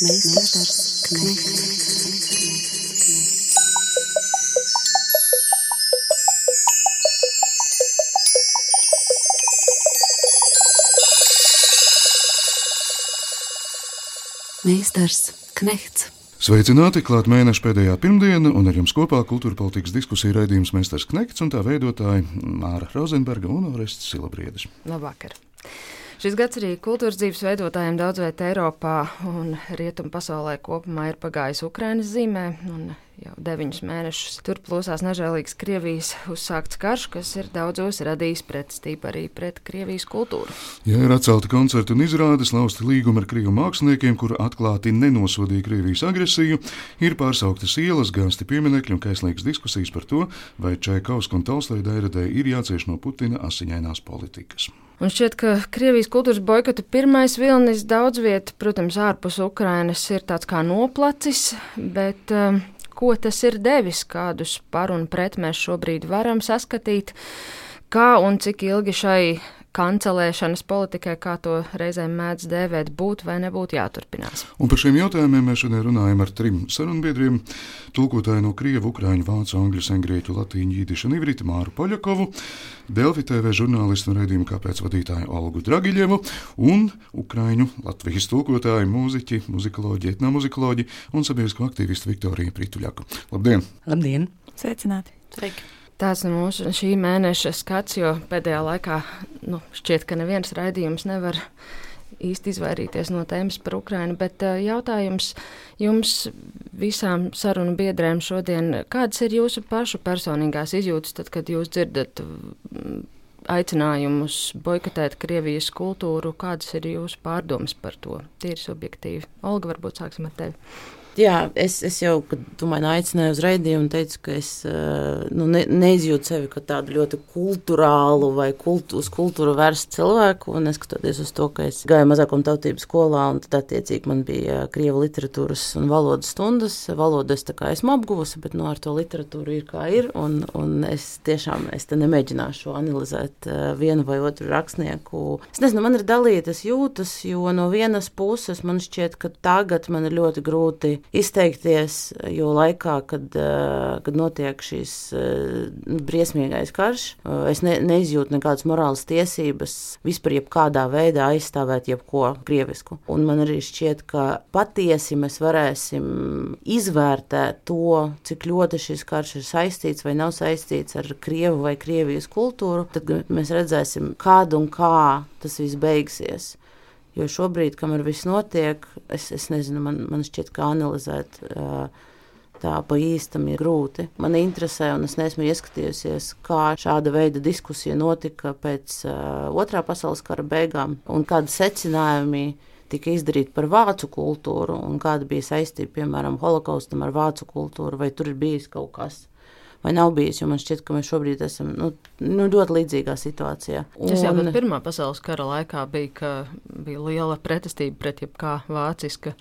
Meistars Knechts. Meistars Knechts. Sveicināti! Klāt mēneša pēdējā pirmdiena, un ar jums kopā kultūra politikas diskusija raidījums Meistars Knekts un tā veidotāji Māra Rozenberga un Orests Silabriedis. Labvakar! Šis gads arī kultūras dzīves veidotājiem daudz vietā Eiropā un Rietumu pasaulē kopumā ir pagājis Ukrainas zīmē. Jau deviņus mēnešus tur plosās nežēlīgs Krievijas uzsākts karš, kas ir daudzos radījis pretestību arī pret Krievijas kultūru. Ja ir atcelti koncerti un izrādes, lausti līgumi ar krievu māksliniekiem, kuri atklāti nenosodīja Krievijas agresiju, ir pārsauktas ielas, gāsti pieminekļi un kaislīgas diskusijas par to, vai Čaikovska un Tolstoja dairadē ir jācieš no Putina asiņainās politikas. Un šķiet, ka Krievijas kultūras boikota pirmais vilnis daudz vietā, protams, ārpus Ukrainas ir tāds kā noplacis, bet um, ko tas ir devis, kādus par un pret mēs šobrīd varam saskatīt, kā un cik ilgi šai kancelēšanas politikai, kā to reizēm mēdz dēvēt, būtu vai nebūtu jāturpinās. Un par šiem jautājumiem mēs šodien runājam ar trim sarunbiedriem - tulkotāju no Krievu, Ukrāņu, Vācu, Angļu, Sengrieķu, Latīņu, Jīdišu un Ivrītu Māru Poļakovu, Delfi TV žurnālistu un raidījumu kāpēc vadītāju Olgu Dragiļevu un Ukrāņu, Latvijas tulkotāju, mūziķi, muzikoloģi, etnomuzikoloģi un sabiedrisko aktīvistu Viktoriju Prituļaku. Labdien! Labdien! Sveicināti! Sveiki! Tāds ir mūsu šī mēneša skats, jo pēdējā laikā nu, šķiet, ka neviens raidījums nevar īsti izvairīties no tēmas par Ukrajinu. Bet uh, jautājums jums visām sarunu biedrēm šodien, kādas ir jūsu pašu personīgās izjūtas, tad, kad jūs dzirdat mm, aicinājumus boikotēt Krievijas kultūru, kādas ir jūsu pārdomas par to? Tīri subjektīvi. Olga, varbūt sāksim ar tevi. Jā, es, es jau, kad tu mani aicināji uz raidījumu, teicu, ka es nu, ne, neizjūtu sevi kā tādu ļoti kultūrālu vai kultu, uz kultūru vērstu cilvēku. Neskatoties uz to, ka es gāju mazākuma tautības skolā, un tad attiecīgi man bija krievu literatūras un valodas stundas. Valodu es esmu apguvusi, bet nu, ar to literatūru ir kā ir. Un, un es tiešām es nemēģināšu analizēt vienu vai otru rakstnieku. Es nezinu, man ir dalītas jūtas, jo no vienas puses man šķiet, ka tagad man ir ļoti grūti izteikties, jo laikā, kad, eh, kad notiek šis eh, briesmīgais karš, eh, es ne, neizjūtu nekādas morālas tiesības vispār jebkādā veidā aizstāvēt jebko krievisku. Un man arī šķiet, ka patiesi mēs varēsim izvērtēt to, cik ļoti šis karš ir saistīts vai nav saistīts ar Krievu vai Krievijas kultūru, tad mēs redzēsim, kādu un kā tas viss beigsies. Jo šobrīd, kamēr viss notiek, es, es nezinu, man, man šķiet, ka analizēt. Tā pa īstam ir grūti. Man interesē, un es neesmu ieskatījusies, kā šāda veida diskusija notika pēc otrā pasaules kara beigām, un kādi secinājumi tika izdarīti par vācu kultūru, un kāda bija saistība, piemēram, holokaustam ar vācu kultūru, vai tur ir bijis kaut kas vai nav bijis. Man šķiet, ka mēs šobrīd esam nu, nu, ļoti līdzīgā situācijā. Un... Tas jau bija Pirmā pasaules kara laikā, bija, bija liela pretestība pret jebkā vāciska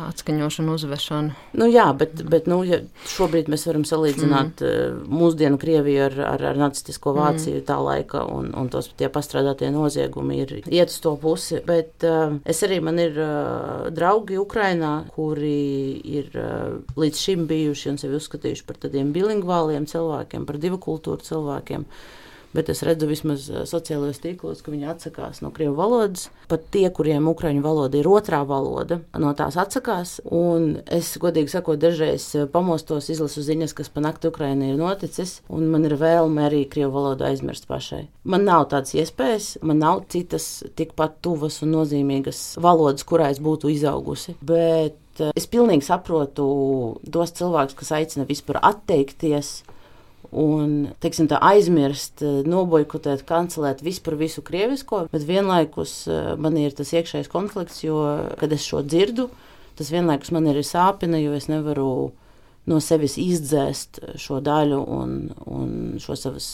atskaņošanu, uzvešanu. Nu, jā, bet, bet nu, ja šobrīd mēs varam salīdzināt mm. mūsdienu Krieviju ar, ar, ar nacistisko Vāciju mm. tā laika, un, un tos tie pastrādātie noziegumi ir iet uz to pusi. Bet uh, es arī man ir uh, draugi Ukrainā, kuri ir uh, līdz šim bijuši un sevi uzskatījuši par tādiem bilingvāliem cilvēkiem, par divu kultūru cilvēkiem. Uh, bet es redzu vismaz eh, sociālajos tīklos, ka viņi atsakās no krievu valodas. Pat tie, kuriem ukraiņu valoda ir otrā valoda, no tās atsakās. Un es, godīgi sakot, dažreiz eh, pamostos, izlasu ziņas, kas pa nakti Ukrainā ir noticis, un man ir vēlme arī krievu valodu aizmirst pašai. Man nav tādas iespējas, man nav citas tikpat tuvas un nozīmīgas valodas, kurā es būtu izaugusi. Bet eh, es pilnīgi saprotu tos cilvēkus, kas aicina vispār atteikties un teiksim, aizmirst, eh, noboikotēt, kancelēt vispār visu krievisko, bet vienlaikus eh, man ir tas iekšējais konflikts, jo, kad es šo dzirdu, tas vienlaikus man ir sāpina, jo es nevaru no sevis izdzēst šo daļu un, un šo savas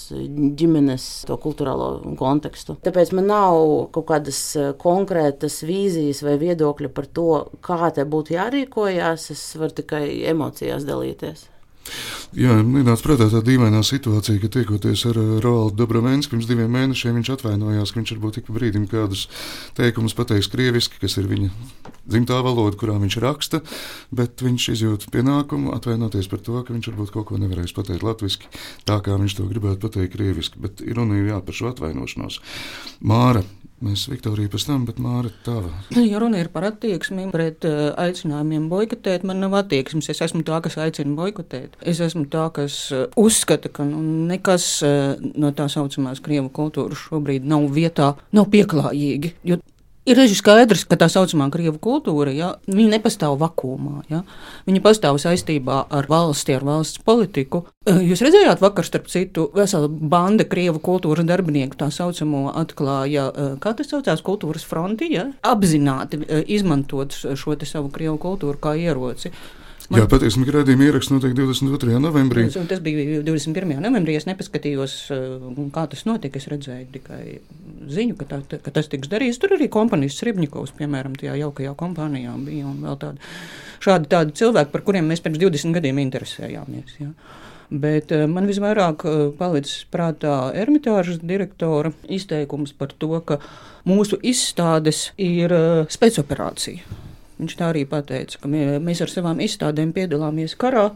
ģimenes, to kultūrālo kontekstu. Tāpēc man nav kaut kādas eh, konkrētas vīzijas vai viedokļa par to, kā te būtu jārīkojas. Es varu tikai emocijās dalīties. Jā, nāc prātā tā dīvainā situācija, ka tiekoties ar Roaldu Dobrovēnsku pirms diviem mēnešiem, viņš atvainojās, ka viņš varbūt ik pa brīdim kādus teikumus pateiks krieviski, kas ir viņa dzimtā valoda, kurā viņš raksta, bet viņš izjūt pienākumu atvainoties par to, ka viņš varbūt kaut ko nevarēs pateikt latviski, tā kā viņš to gribētu pateikt krieviski, bet ir runa jā par šo atvainošanos. Māra, Mēs Viktorija pēc tam, bet Māra tava. Ja runa ir par attieksmi pret uh, aicinājumiem boikotēt, man nav attieksmes. Es esmu tā, kas aicina boikotēt. Es esmu tā, kas uh, uzskata, ka nu, nekas uh, no tā saucamās krievu kultūras šobrīd nav vietā, nav pieklājīgi. Jo Ir reizes skaidrs, ka tā saucamā krievu kultūra ja, nepastāv vakumā. Ja. Viņa pastāv saistībā ar valsti, ar valsts politiku. Eh, jūs redzējāt, vakar, starp citu, vesela banda krievu kultūras darbinieku tā saucamo atklāja, eh, kā tas saucās, kultūras fronti, ja, apzināti eh, izmantot šo savu krievu kultūru kā ieroci. Man... Jā, patiesībā raidījuma ieraksts notiek 22. novembrī. Un tas bija 21. novembrī. Es nepaskatījos, uh, kā tas notika. Es redzēju tikai ziņu, ka, tā, ka tas tiks darīts. Tur arī kompānijas Rībņikovs, piemēram, tajā jaukajā kompānijā bija un vēl tādi, šādi tādi cilvēki, par kuriem mēs pirms 20 gadiem interesējāmies. Jā. Bet uh, man visvairāk uh, palicis prātā Ermitāžas direktora izteikums par to, ka mūsu izstādes ir spēcoperācija. Viņš tā arī pateica, ka mēs ar savām izstādēm piedalāmies karā.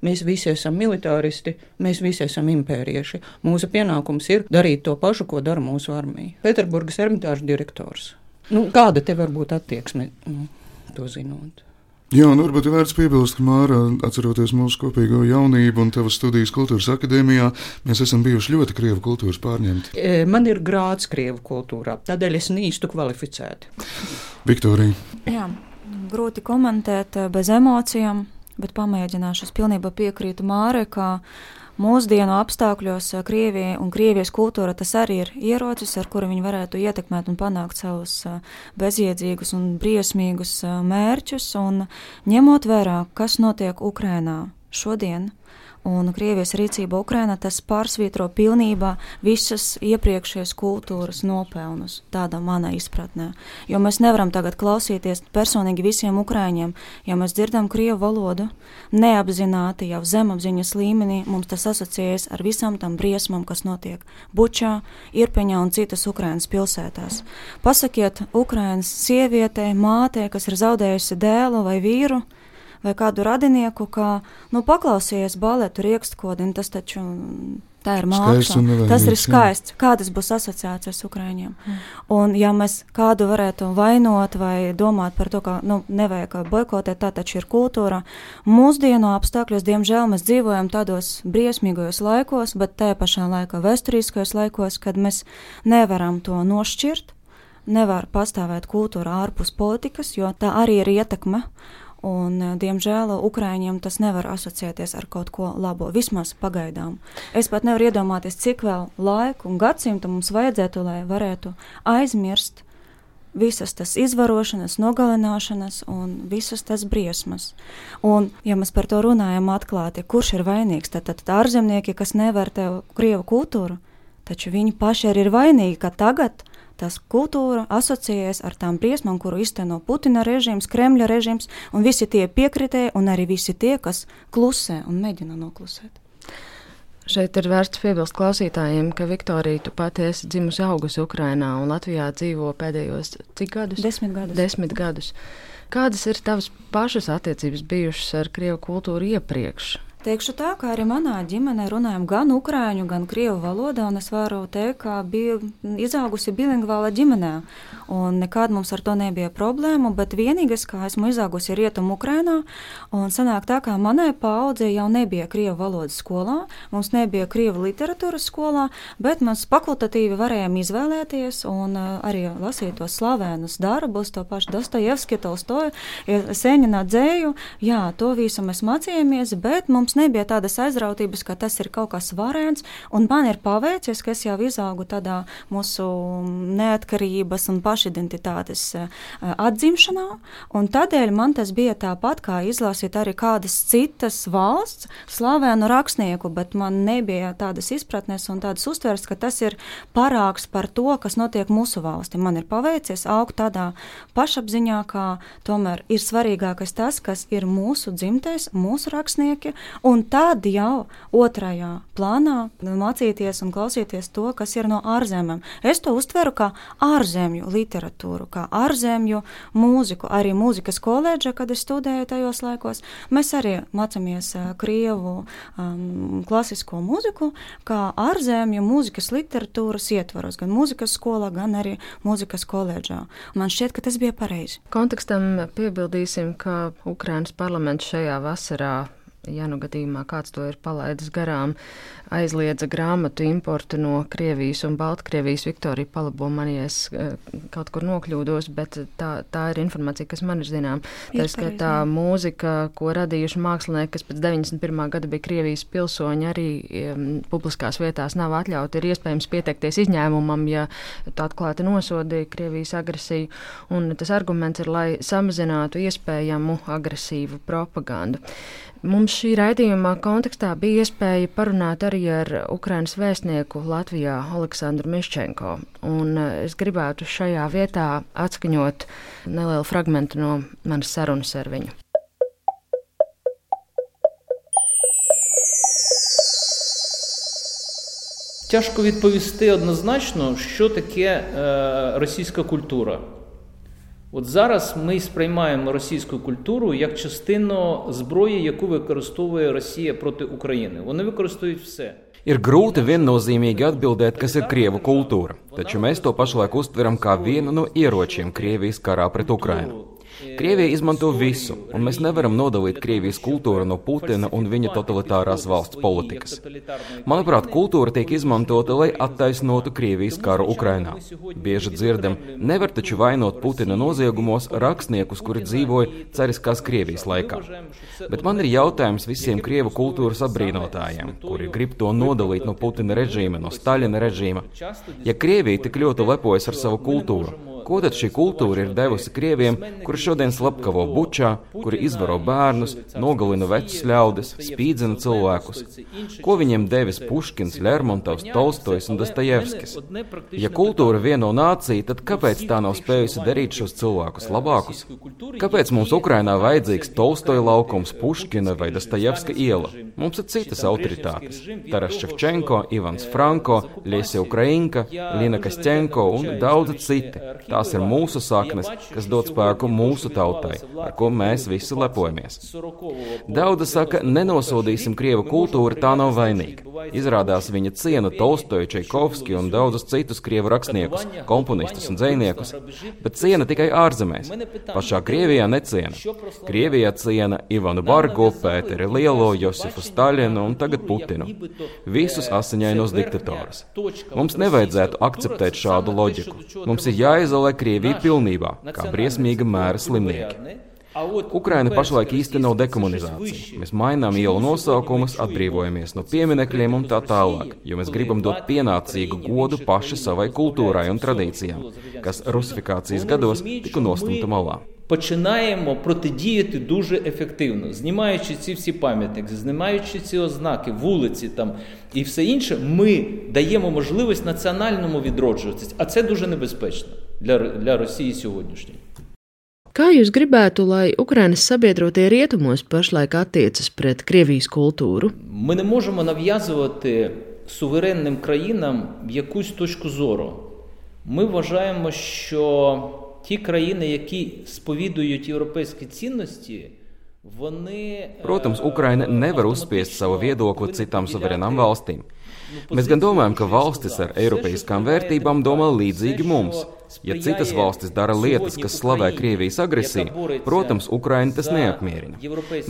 Mēs visi esam militāristi, mēs visi esam impērieši. Mūsu pienākums ir darīt to pašu, ko dara mūsu armija. Pēterburgas ermitāžu direktors. Nu, kāda te var būt attieksme, nu, to zinot? Jā, un varbūt ir vērts piebilst, ka Mārā, atceroties mūsu kopīgo jaunību un tavas studijas kultūras akadēmijā, mēs esam bijuši ļoti krievu kultūras pārņemti. E, man ir grāds krievu kultūrā, tādēļ es nīstu kvalificēti. Viktorija. Jā grūti komentēt eh, bez emocijām, bet pamēģināšu. Es pilnībā piekrītu Mārai, ka mūsdienu apstākļos eh, Krievija un Krievijas kultūra tas arī ir ierocis, ar kuru viņi varētu ietekmēt un panākt savus eh, bezjēdzīgus un briesmīgus mērķus. Un ņemot vērā, kas notiek Ukrainā šodien, un Krievijas rīcība Ukrainā, tas pārsvītro pilnībā visas iepriekšējās kultūras nopelnus, tādā manā izpratnē. Jo mēs nevaram tagad klausīties personīgi visiem ukrāņiem, ja mēs dzirdam Krievu valodu, neapzināti jau zemapziņas līmenī, mums tas asociējas ar visām tam briesmām, kas notiek Bučā, Irpeņā un citas Ukrainas pilsētās. Pasakiet Ukrainas sievietei, mātei, kas ir zaudējusi dēlu vai vīru, vai kādu radinieku, kā nu, paklausījies baletu rīkstkodini, tas taču tā ir māksla. Tas ir skaists. Kādas būs asociācijas Ukraiņiem? Mm. Un, ja mēs kādu varētu vainot vai domāt par to, ka nu, nevajag boikotēt, tā taču ir kultūra. Mūsdienu apstākļos, diemžēl, mēs dzīvojam tādos briesmīgajos laikos, bet tajā pašā laikā vēsturiskajos laikos, kad mēs nevaram to nošķirt. Nevar pastāvēt kultūra ārpus politikas, jo tā arī ir ietekme Un, eh, diemžēl Ukrāņiem tas nevar asociēties ar kaut ko labo, vismaz pagaidām. Es pat nevaru iedomāties, cik vēl laiku un gadsimtu mums vajadzētu, lai varētu aizmirst visas tas izvarošanas, nogalināšanas un visas tas briesmas. Un, ja mēs par to runājam atklāti, kurš ir vainīgs, tad, tad ārzemnieki, kas nevērtē Krievu kultūru, taču viņi paši arī ir vainīgi, ka tagad tas kultūra asociējas ar tām briesmām, kuru izteno Putina režīms, Kremļa režīms, un visi tie piekritēji, un arī visi tie, kas klusē un mēģina noklusēt. Šeit ir vērts piebilst klausītājiem, ka Viktorija, tu pati esi dzimusi augusi Ukrainā un Latvijā dzīvo pēdējos cik gadus? Desmit gadus. Desmit gadus. Kādas ir tavas pašas attiecības bijušas ar Krievu kultūru iepriekš? Teikšu tā, ka arī manā ģimenē runājam gan ukrāņu, gan krievu valodā, un es varu teikt, ka biju izaugusi bilingvāla ģimenē, un nekad mums ar to nebija problēmu, bet vienīgais, kā esmu izaugusi rietumu Ukrainā, un sanāk tā, ka manai paudzei jau nebija krievu valodas skolā, mums nebija krievu literatūras skolā, bet mēs fakultatīvi varējām izvēlēties un uh, arī lasīt tos slavēnus darbus, to pašu Dostojevski, Tolstoju, Sēņina dzēju, jā, to visu mēs mācījāmies, bet mums mums nebija tādas aizrautības, ka tas ir kaut kas varens, un man ir paveicies, ka es jau izaugu tādā mūsu neatkarības un paš pašidentitātes atzimšanā, un tādēļ man tas bija tāpat kā izlasīt arī kādas citas valsts slavēnu rakstnieku, bet man nebija tādas izpratnes un tādas uztveres, ka tas ir parāks par to, kas notiek mūsu valstī. Man ir paveicies augt tādā pašapziņā, ka tomēr ir svarīgākais tas, kas ir mūsu dzimtais, mūsu rakstnieki, un tad jau otrajā plānā mācīties un klausīties to, kas ir no ārzemēm. Es to uztveru kā ārzemju literatūru, kā ārzemju mūziku, arī mūzikas koledža, kad es studēju tajos laikos. Mēs arī mācāmies uh, krievu um, klasisko mūziku, kā ārzemju mūzikas literatūras ietvaros, gan mūzikas skolā, gan arī mūzikas koledžā. Man šķiet, ka tas bija pareizi. Kontekstam piebildīsim, ka Ukrainas parlaments šajā vasarā ja nu gadījumā kāds to ir palaidis garām, aizliedza grāmatu importu no Krievijas un Baltkrievijas. Viktorija palabo man, ja es eh, kaut kur nokļūdos, bet tā, tā ir informācija, kas man ir zinām. Tā ir tā mūzika, ko radījuši mākslinieki, kas pēc 91. gada bija Krievijas pilsoņi, arī um, publiskās vietās nav atļauti. Ir iespējams pieteikties izņēmumam, ja tu atklāti nosodīji Krievijas agresiju. Un tas arguments ir, lai samazinātu iespējamu agresīvu propagandu. Mums šī raidījuma kontekstā bija iespēja parunāt arī ar Ukrainas vēstnieku Latvijā Aleksandru Miščenko. Un eh, es gribētu šajā vietā atskaņot nelielu fragmentu no manas sarunas ar viņu. Тяжко відповісти однозначно, що таке е, російська культура. От зараз ми сприймаємо російську культуру як частину зброї, яку використовує Росія проти України. Вони використовують все. Kas ir krievu kultūra, taču mēs to pašlaik uztveram kā vienu no ieročiem Krievijas karā pret Ukrainu. Krievija izmanto visu, un mēs nevaram nodalīt Krievijas kultūru no Putina un viņa totalitārās valsts politikas. Manuprāt, kultūra tiek izmantota, lai attaisnotu Krievijas karu Ukrainā. Bieži dzirdam, nevar taču vainot Putina noziegumos rakstniekus, kuri dzīvoja cariskās Krievijas laikā. Bet man ir jautājums visiem Krievu kultūras apbrīnotājiem, kuri grib to nodalīt no Putina režīma, no Staļina režīma. Ja Krievija tik ļoti lepojas ar savu kultūru, Ko tad šī kultūra ir devusi krieviem, kuri šodien slepkavo bučā, kuri izvaro bērnus, nogalina vecus ļaudis, spīdzina cilvēkus? Ko viņiem devis Puškins, Lermontovs, Tolstojs un Dostojevskis? Ja kultūra vieno nāciju, tad kāpēc tā nav spējusi darīt šos cilvēkus labākus? Kāpēc mums Ukrainā vajadzīgs Tolstoja laukums, Puškina vai Dostojevska iela? Mums ir citas autoritātes - Taras Ševčenko, Ivans Franko, Liesia Ukrainka, Lina Kastenko un daudzi citi. Tā Tās ir mūsu saknes, kas dod spēku mūsu tautai, ar ko mēs visi lepojamies. Daudzi saka, nenosodīsim krievu kultūru, tā nav vainīga. Izrādās viņa ciena Tolstoju, Čaikovski un daudzus citus krievu rakstniekus, komponistus un dzējniekus, bet ciena tikai ārzemēs. Pašā Krievijā neciena. Krievijā ciena Ivanu Bargu, Pēteri Lielo, Josifu Staļinu un tagad Putinu. Visus asiņainos diktatorus. Mums nevajadzētu akceptēt šādu loģiku. Mums ir jāizolē kontrolē Krieviju pilnībā, kā briesmīga mēra slimnieki. Ukraina pašlaik īsteno dekomunizāciju. Mēs mainām ielu nosaukumus, atbrīvojamies no pieminekļiem un tā tālāk, jo mēs gribam dot pienācīgu godu paši savai kultūrai un tradīcijām, kas rusifikācijas gados tika nostumta malā. Починаємо протидіяти дуже ефективно, знімаючи ці всі пам'ятники, знімаючи ці ознаки, вулиці там і все інше, ми даємо можливість національному відроджуватися, а це дуже небезпечно для, для Росії сьогоднішньої. Kā jūs gribētu, lai Ukrainas sabiedrotie rietumos pašlaik attiecas pret Krievijas kultūru? Ми не можемо нав'язувати суверенним країнам якусь точку зору. Ми вважаємо, що ті країни, які сповідують європейські цінності, вони Protams, Ukraina nevar uzspiest savu viedokli citām suverēnām valstīm. Mēs gan domājam, ka valstis ar eiropeiskām vērtībām domā līdzīgi mums. Ja citas valstis dara lietas, kas slavē Krievijas agresiju, protams, Ukraina tas neapmierina.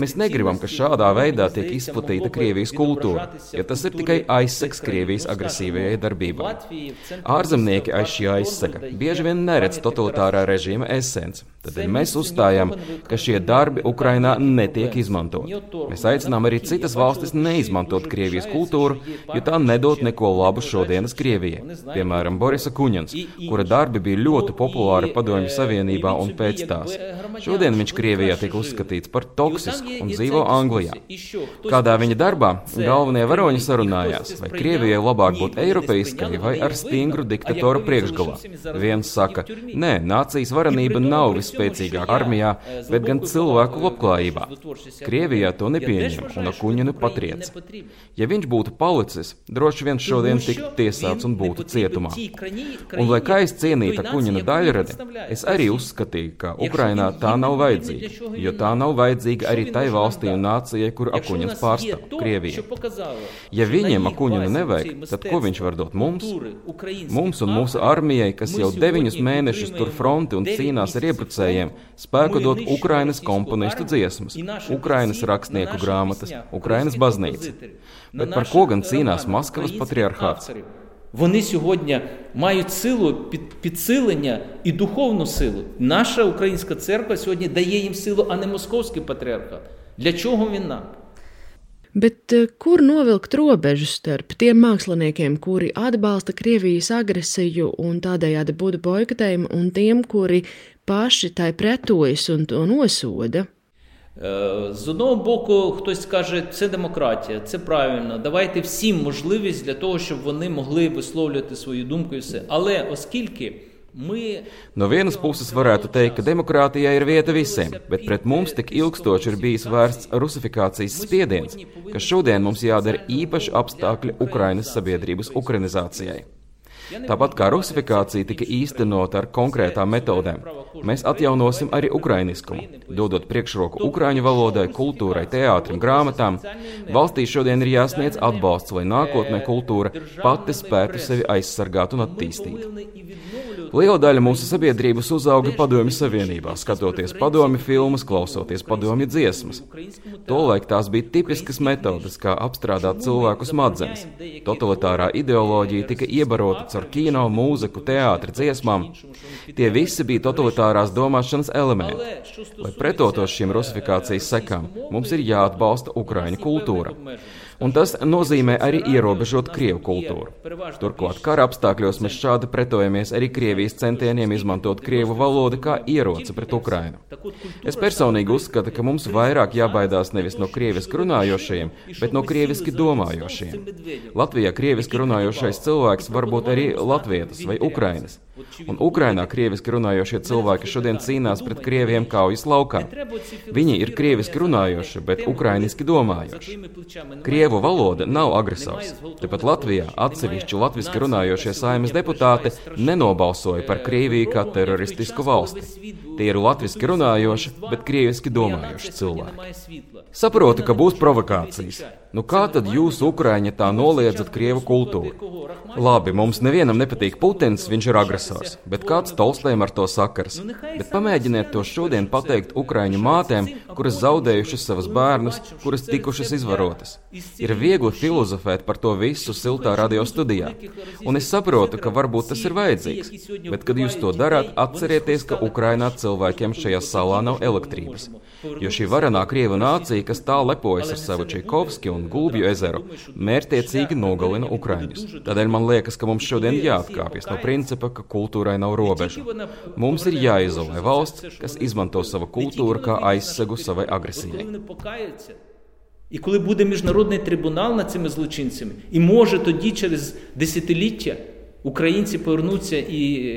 Mēs negribam, ka šādā veidā tiek izplatīta Krievijas kultūra, ja tas ir tikai aizsegs Krievijas agresīvajai darbībai. Ārzemnieki aiz šī aizsega bieži vien neredz totalitārā režīma esenci. Tad mēs uzstājam, ka šie darbi Ukrainā netiek izmantoti. Mēs aicinām arī citas valstis neizmantot Krievijas kultūru, jo tā nedod neko labu šodienas Krievijai. Piemēram, Borisa Kuņans, kura darbi bija bija ļoti populāra Padomju Savienībā un pēc tās. Šodien viņš Krievijā tiek uzskatīts par toksisku un dzīvo Anglijā. Kādā viņa darbā galvenie varoņi sarunājās, vai Krievijai labāk būt eiropeiskai vai ar stingru diktatoru priekšgalā. Viens saka, nē, nācijas varenība nav visspēcīgākā armijā, bet gan cilvēku labklājībā. Krievijā to nepieņem un Akuņinu patriec. Ja viņš būtu palicis, droši vien šodien tiktu tiesāts un būtu cietumā. Un, lai kā es cienītu Akuņina daļradi, es arī uzskatīju, ka Ukrainā tā nav vajadzīga, jo tā nav vajadzīga arī tai valstī un nācijai, kur Akuņins pārstāv - Krievija. Ja viņiem Akuņina nevajag, tad ko viņš var dot mums? Mums un mūsu armijai, kas jau deviņus mēnešus tur fronti un cīnās ar iebrucējiem, spēku dot Ukrainas komponistu dziesmas, Ukrainas rakstnieku grāmatas, Ukrainas baznīca. Bet par ko gan cīnās Maskavas patriarchāts? Вони сьогодні мають силу підсилення і духовну силу. Наша українська церква сьогодні дає їм силу, а не московський патріархат. Для чого він нам? Bet kur novilkt robežu starp tiem māksliniekiem, kuri atbalsta Krievijas agresiju un tādējādi būtu boikotējumi, un tiem, kuri paši tai pretojas un to nosoda? З одного боку, хтось скаже, це демократія, це правильно. Давайте всім можливість для того, щоб вони могли висловлювати свою думку і все. Але оскільки ir vieta visiem, bet pret mums tik ilgstoši ir bijis vērsts rusifikācijas spiediens, ka šodien mums jādara īpaši apstākļi Ukrainas sabiedrības ukranizācijai. Tāpat kā rusifikācija tika īstenota ar konkrētām metodēm, mēs atjaunosim arī ukrainiskumu, dodot priekšroku ukraiņu valodai, kultūrai, teātrim, grāmatām. Valstī šodien ir jāsniedz atbalsts, lai nākotnē kultūra pati spētu sevi aizsargāt un attīstīt. Liela daļa mūsu sabiedrības uzauga Padomju Savienībā, skatoties padomju filmas, klausoties padomju dziesmas. Tolaik tās bija tipiskas metodes, kā apstrādāt cilvēku smadzenes. Totalitārā ideoloģija tika iebarota caur kino, mūziku, teātri, dziesmām. Tie visi bija totalitārās domāšanas elementi. Lai pretotos šīm rusifikācijas sekām, mums ir jāatbalsta Ukraiņu kultūra un tas nozīmē arī ierobežot krievu kultūru. Turklāt kara apstākļos mēs šādi pretojamies arī Krievijas centieniem izmantot krievu valodu kā ieroci pret Ukrainu. Es personīgi uzskatu, ka mums vairāk jābaidās nevis no krieviski runājošajiem, bet no krieviski domājošajiem. Latvijā krieviski runājošais cilvēks var būt arī latvietis vai ukrainis. Un Ukrainā krieviski runājošie cilvēki šodien cīnās pret krieviem kaujas laukā. Viņi ir krieviski runājoši, bet ukrainiski domājoši. Krievu valoda nav agresors. Tepat Latvijā atsevišķi latviski runājošie saimas deputāti nenobalsoja par Krieviju kā teroristisku valsti. Tie ir latviski runājoši, bet krieviski domājoši cilvēki. Saprotu, ka būs provokācijas. Nu kā tad jūs, Ukrāņi, tā noliedzat krievu kultūru? Labi, mums nevienam nepatīk Putins, viņš ir agresors, bet kāds Tolstējam ar to sakars? Bet pamēģiniet to šodien pateikt Ukrāņu mātēm, kuras zaudējušas savus bērnus, kuras tikušas izvarotas. Ir viegli filozofēt par to visu siltā radio studijā, un es saprotu, ka varbūt tas ir vajadzīgs, bet kad jūs to darāt, atcerieties, ka Ukrainā cilvēkiem šajā salā nav elektrības. Jo šī varenā krievu nācija, kas tā lepojas ar savu Čaikovski un Gulbju ezeru, mērķtiecīgi nogalina Ukraiņus. Tādēļ man liekas, ka mums šodien jāatkāpjas no principa, ka kultūrai nav robežu. Mums ir jāizolē valsts, kas izmanto savu kultūru kā aizsegu savai agresijai. І коли буде міжнародний трибунал над цими злочинцями, і може тоді через десятиліття українці повернуться і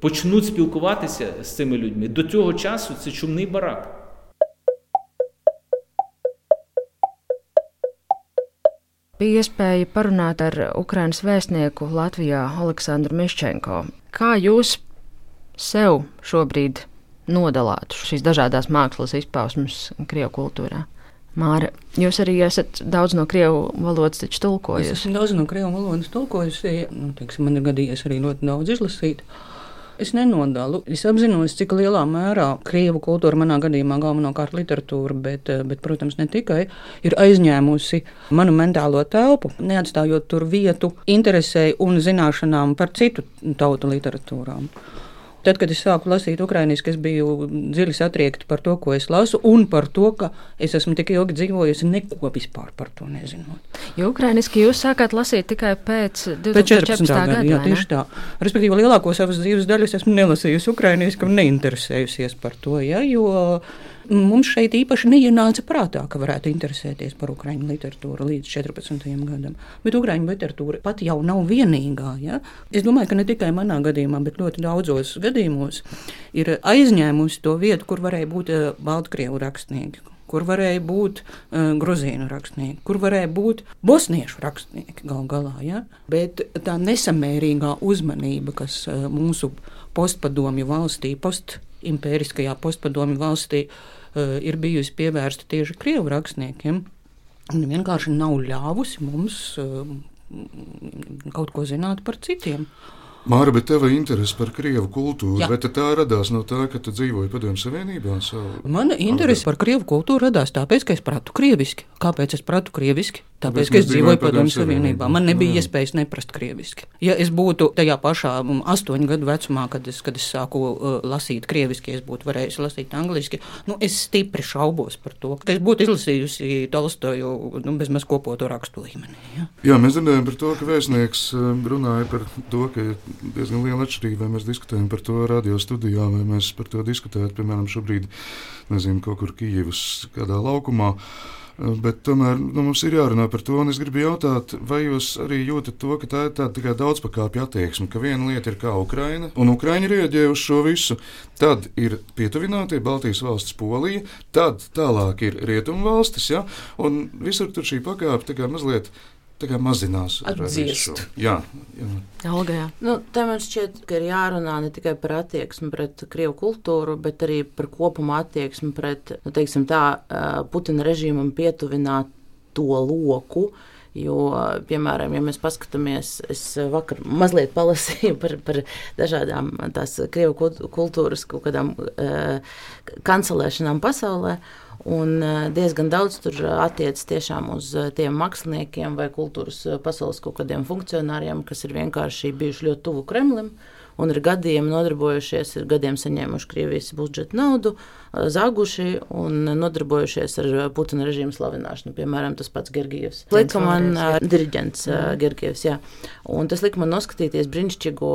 почнуть спілкуватися з цими людьми, до цього часу це чумний барак. Bija iespēja parunāt ar Ukraiņas vēstnieku Latvijā, Aleksandru Miščenko. Kā jūs sev šobrīd nodalāt šīs dažādas mākslas izpausmes Krievijas kultūrā? Māra, jūs arī esat daudz no krievu valodas tulkojusi. Es daudz no krievu valodas tulkojusi. Nu, teiksim, man ir gadījies arī ļoti daudz izlasīt. Es nenodalu. Es apzinos, cik lielā mērā krievu kultūra, manā gadījumā galvenokārt literatūra, bet, eh, bet, protams, ne tikai, ir aizņēmusi manu mentālo telpu, neatstājot tur vietu interesei un zināšanām par citu tautu literatūrām. Tad, kad es sāku lasīt ukrainiešu, es biju dziļi satriekta par to, ko es lasu, un par to, ka es esmu tik ilgi dzīvojusi, neko vispār par to nezinot. Jo ukrainiešu jūs sākāt lasīt tikai pēc 2014. gada. Jā, tieši tā. Respektīvi, lielāko savas dzīves daļu es esmu nelasījusi ukrainiešu, kam neinteresējusies par to. Ja, jo, Mums šeit īpaši neienāca prātā, ka varētu interesēties par ukrāņu literatūru līdz 14. gadam. Bet ukrāņu literatūra pat jau nav vienīgā. Ja? Es domāju, ka ne tikai manā gadījumā, bet ļoti daudzos gadījumos ir aizņēmusi to vietu, kur varēja būt uh, Baltkrievu rakstnieki, kur varēja būt uh, grozīnu rakstnieki, kur varēja būt bosniešu rakstnieki gal galā. Ja? Bet tā nesamērīgā uzmanība, kas uh, mūsu postpadomju valstī, postimpēriskajā postpadomju valstī uh, ir bijusi pievērsta tieši krievu rakstniekiem, vienkārši nav ļāvusi mums uh, kaut ko zināt par citiem. Māra, bet tava interese par krievu kultūru, Jā. vai tā radās no tā, ka tu dzīvoji Padomju Savienībā? Savu... Mana interese par krievu kultūru radās tāpēc, ka es pratu krieviski. Kāpēc es pratu krieviski? Tāpēc, ka es dzīvoju Padomju Savienībā. Man nebija Jā. iespējas neprast krieviski. Ja es būtu tajā pašā mm, astoņu gadu vecumā, kad es, kad es sāku uh, lasīt krieviski, es būtu varējis lasīt angliski, nu, es stipri šaubos par to, ka es būtu izlasījusi Tolstoju nu, bezmaz kopoto rakstu līmenī. Ja? Jā, mēs dzirdējām par to, ka vēstnieks eh, runāja par to, ka diezgan liela atšķirība, vai mēs diskutējam par to radio studijā, vai mēs par to diskutējam, piemēram, šobrīd, nezinu, kaut kur Kijivas kādā laukumā. Eh, Bet tomēr nu, mums ir jārunā par to, un es gribu jautāt, vai jūs arī jūtat to, ka tā ir tāda tikai daudzpakāpju attieksme, ka viena lieta ir kā Ukraina, un Ukraiņi rieģē uz šo visu, tad ir pietuvinātie Baltijas valsts Polija, tad tālāk ir Rietumu valstis, ja, un visur tur šī pakāpe tā kā mazliet tā kā mazinās. Atdziest. Jā, jā. Alga, jā. Nu, tā man šķiet, ka ir jārunā ne tikai par attieksmi pret krievu kultūru, bet arī par kopumā attieksmi pret nu, teiksim, tā, Putina režīmam pietuvināt to loku. Jo, piemēram, ja mēs paskatāmies, es vakar mazliet palasīju par, par dažādām tās krievu kult- kultūras kaut kādām uh, kancelēšanām pasaulē. Un eh, diezgan daudz tur attiecas tiešām uz eh, tiem māksliniekiem vai kultūras eh, pasaules kaut kādiem funkcionāriem, kas ir vienkārši bijuši ļoti tuvu Kremlim un ir gadiem nodarbojušies, ir gadiem saņēmuši Krievijas budžeta naudu, eh, zāguši un nodarbojušies ar eh, Putina režīmu slavināšanu. Piemēram, tas pats Gergijevs. Lika man eh, diriģents Gergijevs, jā. Un tas lika man noskatīties brīnišķīgo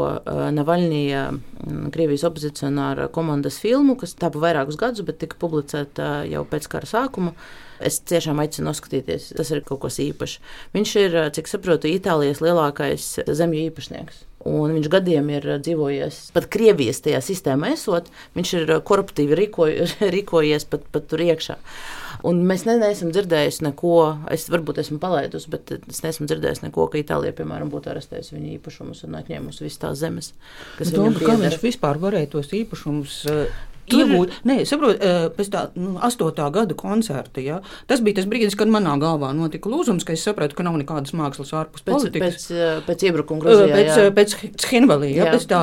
Navaļnija mm, Krievijas opozicionāra komandas filmu, kas tāpa vairākus gadus, bet tika publicēta jau pēc kara sākuma. Es tiešām aicinu noskatīties. Tas ir kaut kas īpašs. Viņš ir, cik saprotu, Itālijas lielākais zemju īpašnieks. Un viņš gadiem ir eh, dzīvojies pat Krievijas tajā sistēmā, esot. Viņš ir eh, koruptīvi rīkoju, rīkojies pat, pat tur iekšā. Un mēs ne, neesam dzirdējuši neko, es varbūt esmu palaidusi, bet es neesmu dzirdējusi neko, ka Itālija, piemēram, būtu arestējusi viņa īpašumus un atņēmusi visas tās zemes, Olga, kā viņš vispār varēja tos īpašumus iegūt? Nē, saprotu, uh, pēc tā nu, astotā gada koncerta. Ja? Tas bija tas brīdis, kad manā galvā notika lūzums, ka es sapratu, ka nav nekādas mākslas ārpus Pēc, politikas. pēc, eh, pēc iebrukuma Uh, Grūzijā. Pēc, jā. pēc Schenvalī, ja, Jā. pēc tā,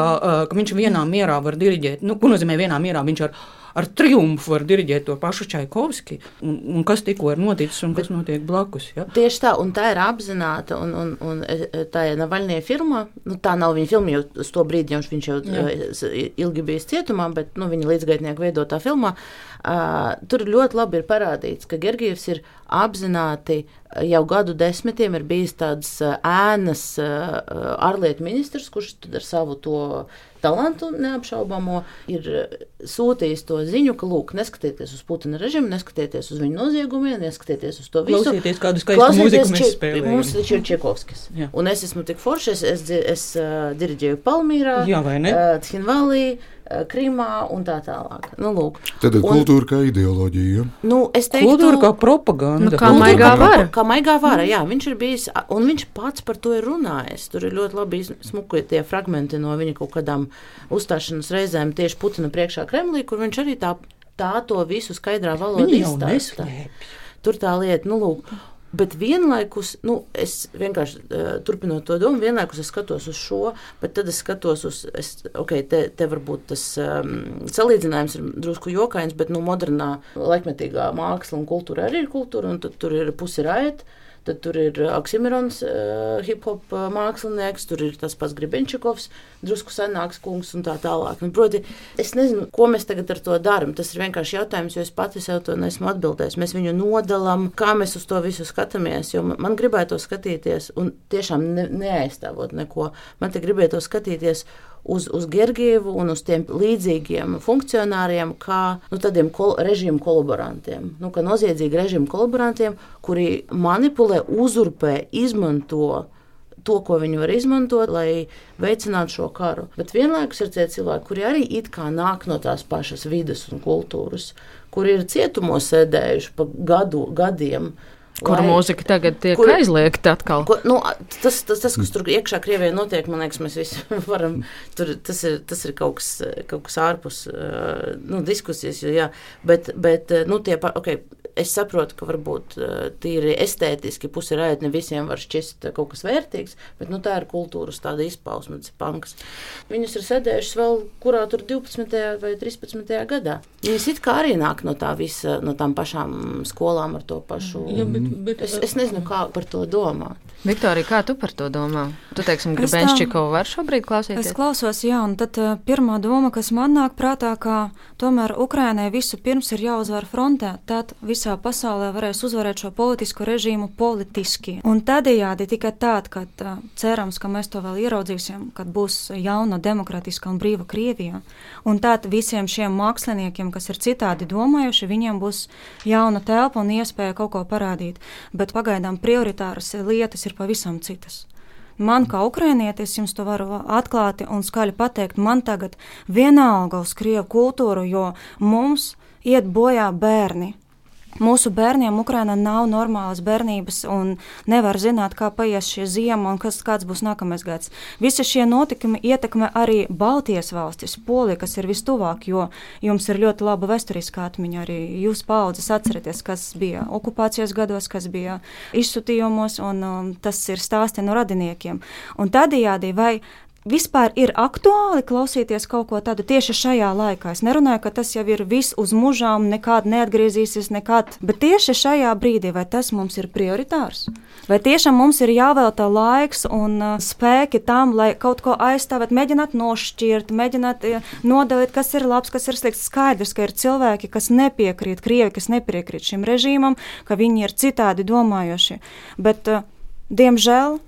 ka viņš vienā mierā var diriģēt. Nu, ko nozīmē vienā mierā? Viņš ar, ar triumfu var diriģēt to pašu Čaikovski. Un, un kas tikko ir noticis un kas notiek blakus? Ja? Tieši tā, un tā ir apzināta. Un, un, un e, tā ir Navaļņie firma. Nu, tā nav viņa filma, jo uz to brīdi jau viņš jau Jā. e, ilgi bija cietumā, bet nu, viņa līdzgaitnieku veidotā filmā. Uh, tur ļoti labi ir parādīts, ka Gergijevs ir apzināti jau gadu desmitiem ir bijis tāds ēnas ārlietu ministrs, kurš ar savu to talantu neapšaubāmo ir ā, sūtījis to ziņu, ka, lūk, neskatieties uz Putina režimu, neskatieties uz viņu noziegumiem, neskatieties uz to visu. Klausieties, kādu skaistu mūziku mēs spēlējam. Mums taču ir Čekovskis. Jā. Un es esmu tik foršs, es, es, dzi- es uh, diriģēju Palmīrā, Jā, vai ne? uh, Thinvalī, uh, Krimā un tā tālāk. Nu, lūk. Tad ir kultūra kā ideoloģija. Ja? Nu, es teiktu, Kultūra kā propaganda. Nu, kā Kultūra maigā kā- vara. Kā maigā vara, jā, viņš ir bijis, un viņš pats par to ir runājis. Tur ir ļoti labi smuki tie fragmenti no viņa kaut kādām uzstāšanās reizēm tieši Putina priekšā Kremlī, kur viņš arī tā, tā to visu skaidrā valodā izstāsta. Tur tā lieta, nu, lūk. Bet vienlaikus, nu, es vienkārši uh, turpinot to domu, vienlaikus es skatos uz šo, bet tad es skatos uz, es, ok, te, te varbūt tas um, salīdzinājums ir drusku jokains, bet nu, modernā, laikmetīgā māksla un kultūra arī ir kultūra, un tad tur ir pusi raita. Tad tur ir Oksimirons, uh, hip hop uh, mākslinieks, tur ir tas pats Gribenčikovs, drusku senāks kungs un tā tālāk. Un, proti, es nezinu, ko mēs tagad ar to darām. Tas ir vienkārši jautājums, jo es pati sev to nesmu atbildējis. Mēs viņu nodalām, kā mēs uz to visu skatāmies. Jo man, man gribētu to skatīties, un tiešām ne, neaizstāvot neko. Man te gribētu to skatīties uz, uz Gergievu un uz tiem līdzīgiem funkcionāriem, kā nu, tādiem kol režīmu kolaborantiem, nu, kā noziedzīgi režīmu kolaborantiem, kuri manipulē, uzurpē, izmanto to, ko viņi var izmantot, lai veicinātu šo karu. Bet vienlaikus ir tie cilvēki, kuri arī it kā nāk no tās pašas vidas un kultūras, kuri ir cietumos sēdējuši pa gadu, gadiem. Kura mūzika tagad tiek kur, aizliegta atkal? Ko, nu, tas, tas, tas, kas tur iekšā Krievijā notiek, man liekas, mēs visi varam. Tur, tas, ir, tas ir kaut kas, kaut kas ārpus nu, diskusijas. Jo, jā, bet, bet nu, tie, okay, es saprotu, ka varbūt tīri estētiski pusi rēt ne visiem var šķist kaut kas vērtīgs, bet nu, tā ir kultūras tāda izpausme, tas panks. Viņas ir sēdējušas vēl kurā tur 12. vai 13. gadā. Viņas it kā arī nāk no tā visa, no tām pašām skolām ar to pašu. Ja, bet, bet, es, es nezinu, kā par to domāt. Viktorija, kā tu par to domā? Tu teiksim, Gribenšķikovu var šobrīd klausīties? Es klausos, jā, un tad uh, pirmā doma, kas man nāk prātā, ka tomēr Ukrainai visu pirms ir jāuzvar frontē, tad visā pasaulē varēs uzvarēt šo politisko režīmu politiski. Un tādējādi tikai tād, kad uh, cerams, ka mēs to vēl ieraudzīsim, kad būs jauna, demokratiska un brīva Krievija, un tad visiem šiem māksliniekiem, kas ir citādi domājuši, viņiem būs jauna telpa un iespēja kaut ko parādīt. Bet pagaidām prioritāras lietas ir ir pavisam citas. Man, kā ukrānietis, jums to varu atklāti un skaļi pateikt, man tagad vienalga uz krievu kultūru, jo mums iet bojā bērni. Mūsu bērniem Ukrainā nav normālas bērnības un nevar zināt, kā paies šī ziema un kas, kāds būs nākamais gads. Visi šie notikumi ietekmē arī Baltijas valstis, Polija, kas ir vistuvāk, jo jums ir ļoti laba vēsturiskā atmiņa. Arī jūs paudzes atceraties, kas bija okupācijas gados, kas bija izsutījumos, un um, tas ir stāsti no radiniekiem. Un tādējādi vai vispār ir aktuāli klausīties kaut ko tādu tieši šajā laikā. Es nerunāju, ka tas jau ir viss uz mūžām, nekad neatgriezīsies, nekad, bet tieši šajā brīdī, vai tas mums ir prioritārs? Vai tiešām mums ir jāvelta laiks un uh, spēki tam, lai kaut ko aizstāvētu, mēģināt nošķirt, mēģināt uh, nodalīt, kas ir labs, kas ir slikts. Skaidrs, ka ir cilvēki, kas nepiekrīt, krievi, kas nepiekrīt šim režīmam, ka viņi ir citādi domājoši. Bet, uh, diemžēl,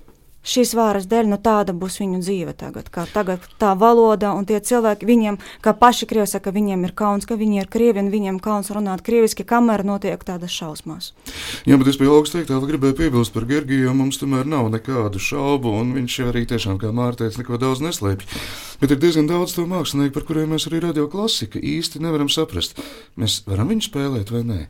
šīs vāras dēļ, nu tāda būs viņu dzīve tagad. Kā tagad tā valoda un tie cilvēki, viņiem, kā paši krievi saka, viņiem ir kauns, ka viņi ir krievi un viņiem kauns runāt krieviski, kamēr notiek tādas šausmas. Jā, bet es pie augstu teikt, vēl gribēju piebilst par Gergiju, jo mums tomēr nav nekādu šaubu, un viņš arī tiešām, kā Mārteic, neko daudz neslēpj. Bet ir diezgan daudz to mākslinieku, par kuriem mēs arī radio klasika īsti nevaram saprast. Mēs varam viņu spēlēt vai nē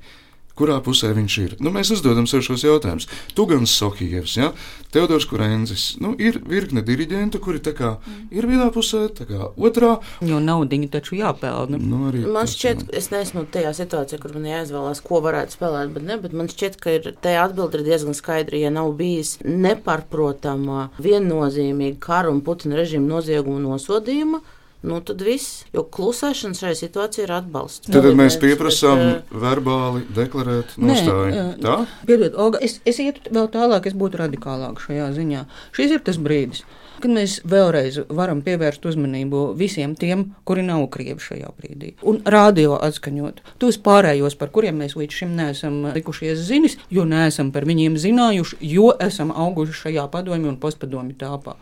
kurā pusē viņš ir. Nu, mēs uzdodam sev šos jautājumus. Tugans Sohijevs, ja? Teodors Kurenzis. Nu, ir virkne diriģentu, kuri kā, ir vienā pusē, kā otrā. Jo naudiņu taču jāpelna. Nu, man šķiet, ka es neesmu tajā situācijā, kur man jāizvēlās, ko varētu spēlēt, bet, ne, bet man šķiet, ka ir, tā atbilde ir diezgan skaidra. Ja nav bijis nepārprotama, viennozīmīga kara un Putina režīma nozieguma nosodījuma, nu tad viss. Jo klusēšana šajā situācijā ir atbalsts. Tad nu, mēs pieprasām bet, uh, verbāli deklarēt nostāju. Nē, tā? Piedod, Olga, es, es ietu vēl tālāk, es būtu radikālāk šajā ziņā. Šis ir tas brīdis. Kad mēs vēlreiz varam pievērst uzmanību visiem tiem, kuri nav krievi šajā brīdī, un radio atskaņot tos pārējos, par kuriem mēs līdz šim neesam likušies zinis, jo neesam par viņiem zinājuši, jo esam auguši šajā padomju un postpadomju tāpā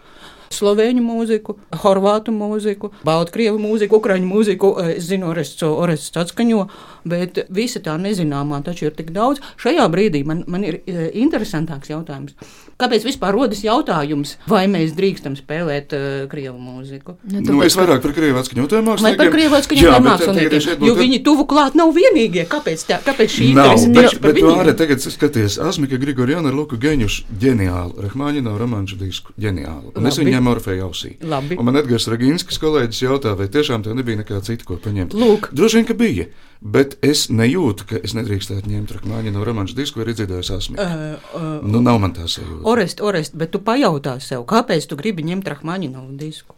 slovēņu mūziku, horvātu mūziku, baltkrievu mūziku, ukraiņu mūziku. Es zinu, Orests, Orests atskaņo, bet visa tā nezināmā taču ir tik daudz. Šajā brīdī man, man ir e, interesantāks jautājums. Kāpēc vispār rodas jautājums, vai mēs drīkstam spēlēt uh, krievu mūziku? Nu, nu, es vairāk par krievu atskaņotājiem māksliniekiem. Vai par krievu atskaņotājiem māksliniekiem? Jo viņi tuvu klāt nav vienīgie. Kāpēc, tā, kāpēc šī interese tieši par viņiem? Bet tagad skaties, Asmika Grigorjana ar Luku Geņušu ģeniālu, Rahmāņina romanču disku ģeniālu. Un es viņu ņēmu Orfeja ausī. Labi. Un man Edgars Raginskis kolēģis jautā, vai tiešām tev nebija nekā cita, ko paņemt. Lūk. Droši vien, ka bija. Bet es nejūtu, ka es nedrīkstētu ņemt Rakmāņa no romanču disku, vai dzirdējis esmu. Uh, uh, nu, nav man tā sajūta. Orest, Orest, bet tu pajautā sev, kāpēc tu gribi ņemt Rakmāņa no disku?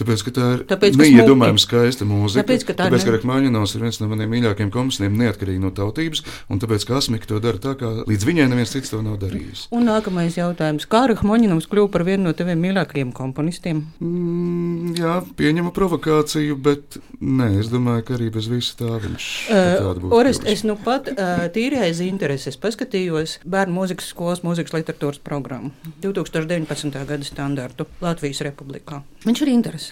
Tāpēc, ka tā ir Tāpēc, smuki. skaista mūzika. Tāpēc, ka tā tāpēc, ka Rachmaņinovs ir viens no maniem mīļākajiem komponistiem, neatkarīgi no tautības, un tāpēc, ka Asmika to dara tā, kā līdz viņai neviens cits to nav darījis. Un nākamais jautājums. Kā Rahmaņinovs kļuva par vienu no taviem mīļākajiem komponistiem? Mm, jā, pieņemu provokāciju, bet nē, es domāju, ka arī bez visa tā viņš būtu. Orest, kļuvis. es nu pat uh, tīri aiz intereses paskatījos bērnu mūzikas skolas mūzikas literatūras programmu 2019. gada standartu Latvijas Republikā. Viņš ir interesants.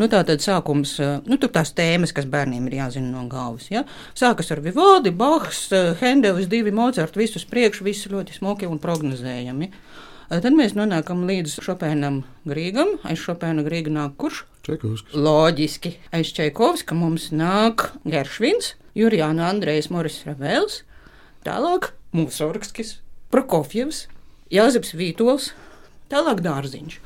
Nu, tā tad sākums, eh, nu, tur tās tēmas, kas bērniem ir jāzina no galvas. Ja? Sākas ar Vivaldi, Bachs, eh, Hendelis, divi Mozart, visus priekš, visi ļoti smuki un prognozējami. Eh, Tad mēs nonākam līdz Šopēnam Grīgam. Aiz Šopēna Grīga nāk kurš? Čekovskis. Loģiski. Aiz Čaikovska mums nāk Geršvins, Jurijāna Andrejs Moris Ravels, tālāk Mūsorgskis, Prokofjevs, Jāzeps Vītols, tālāk Dārziņš.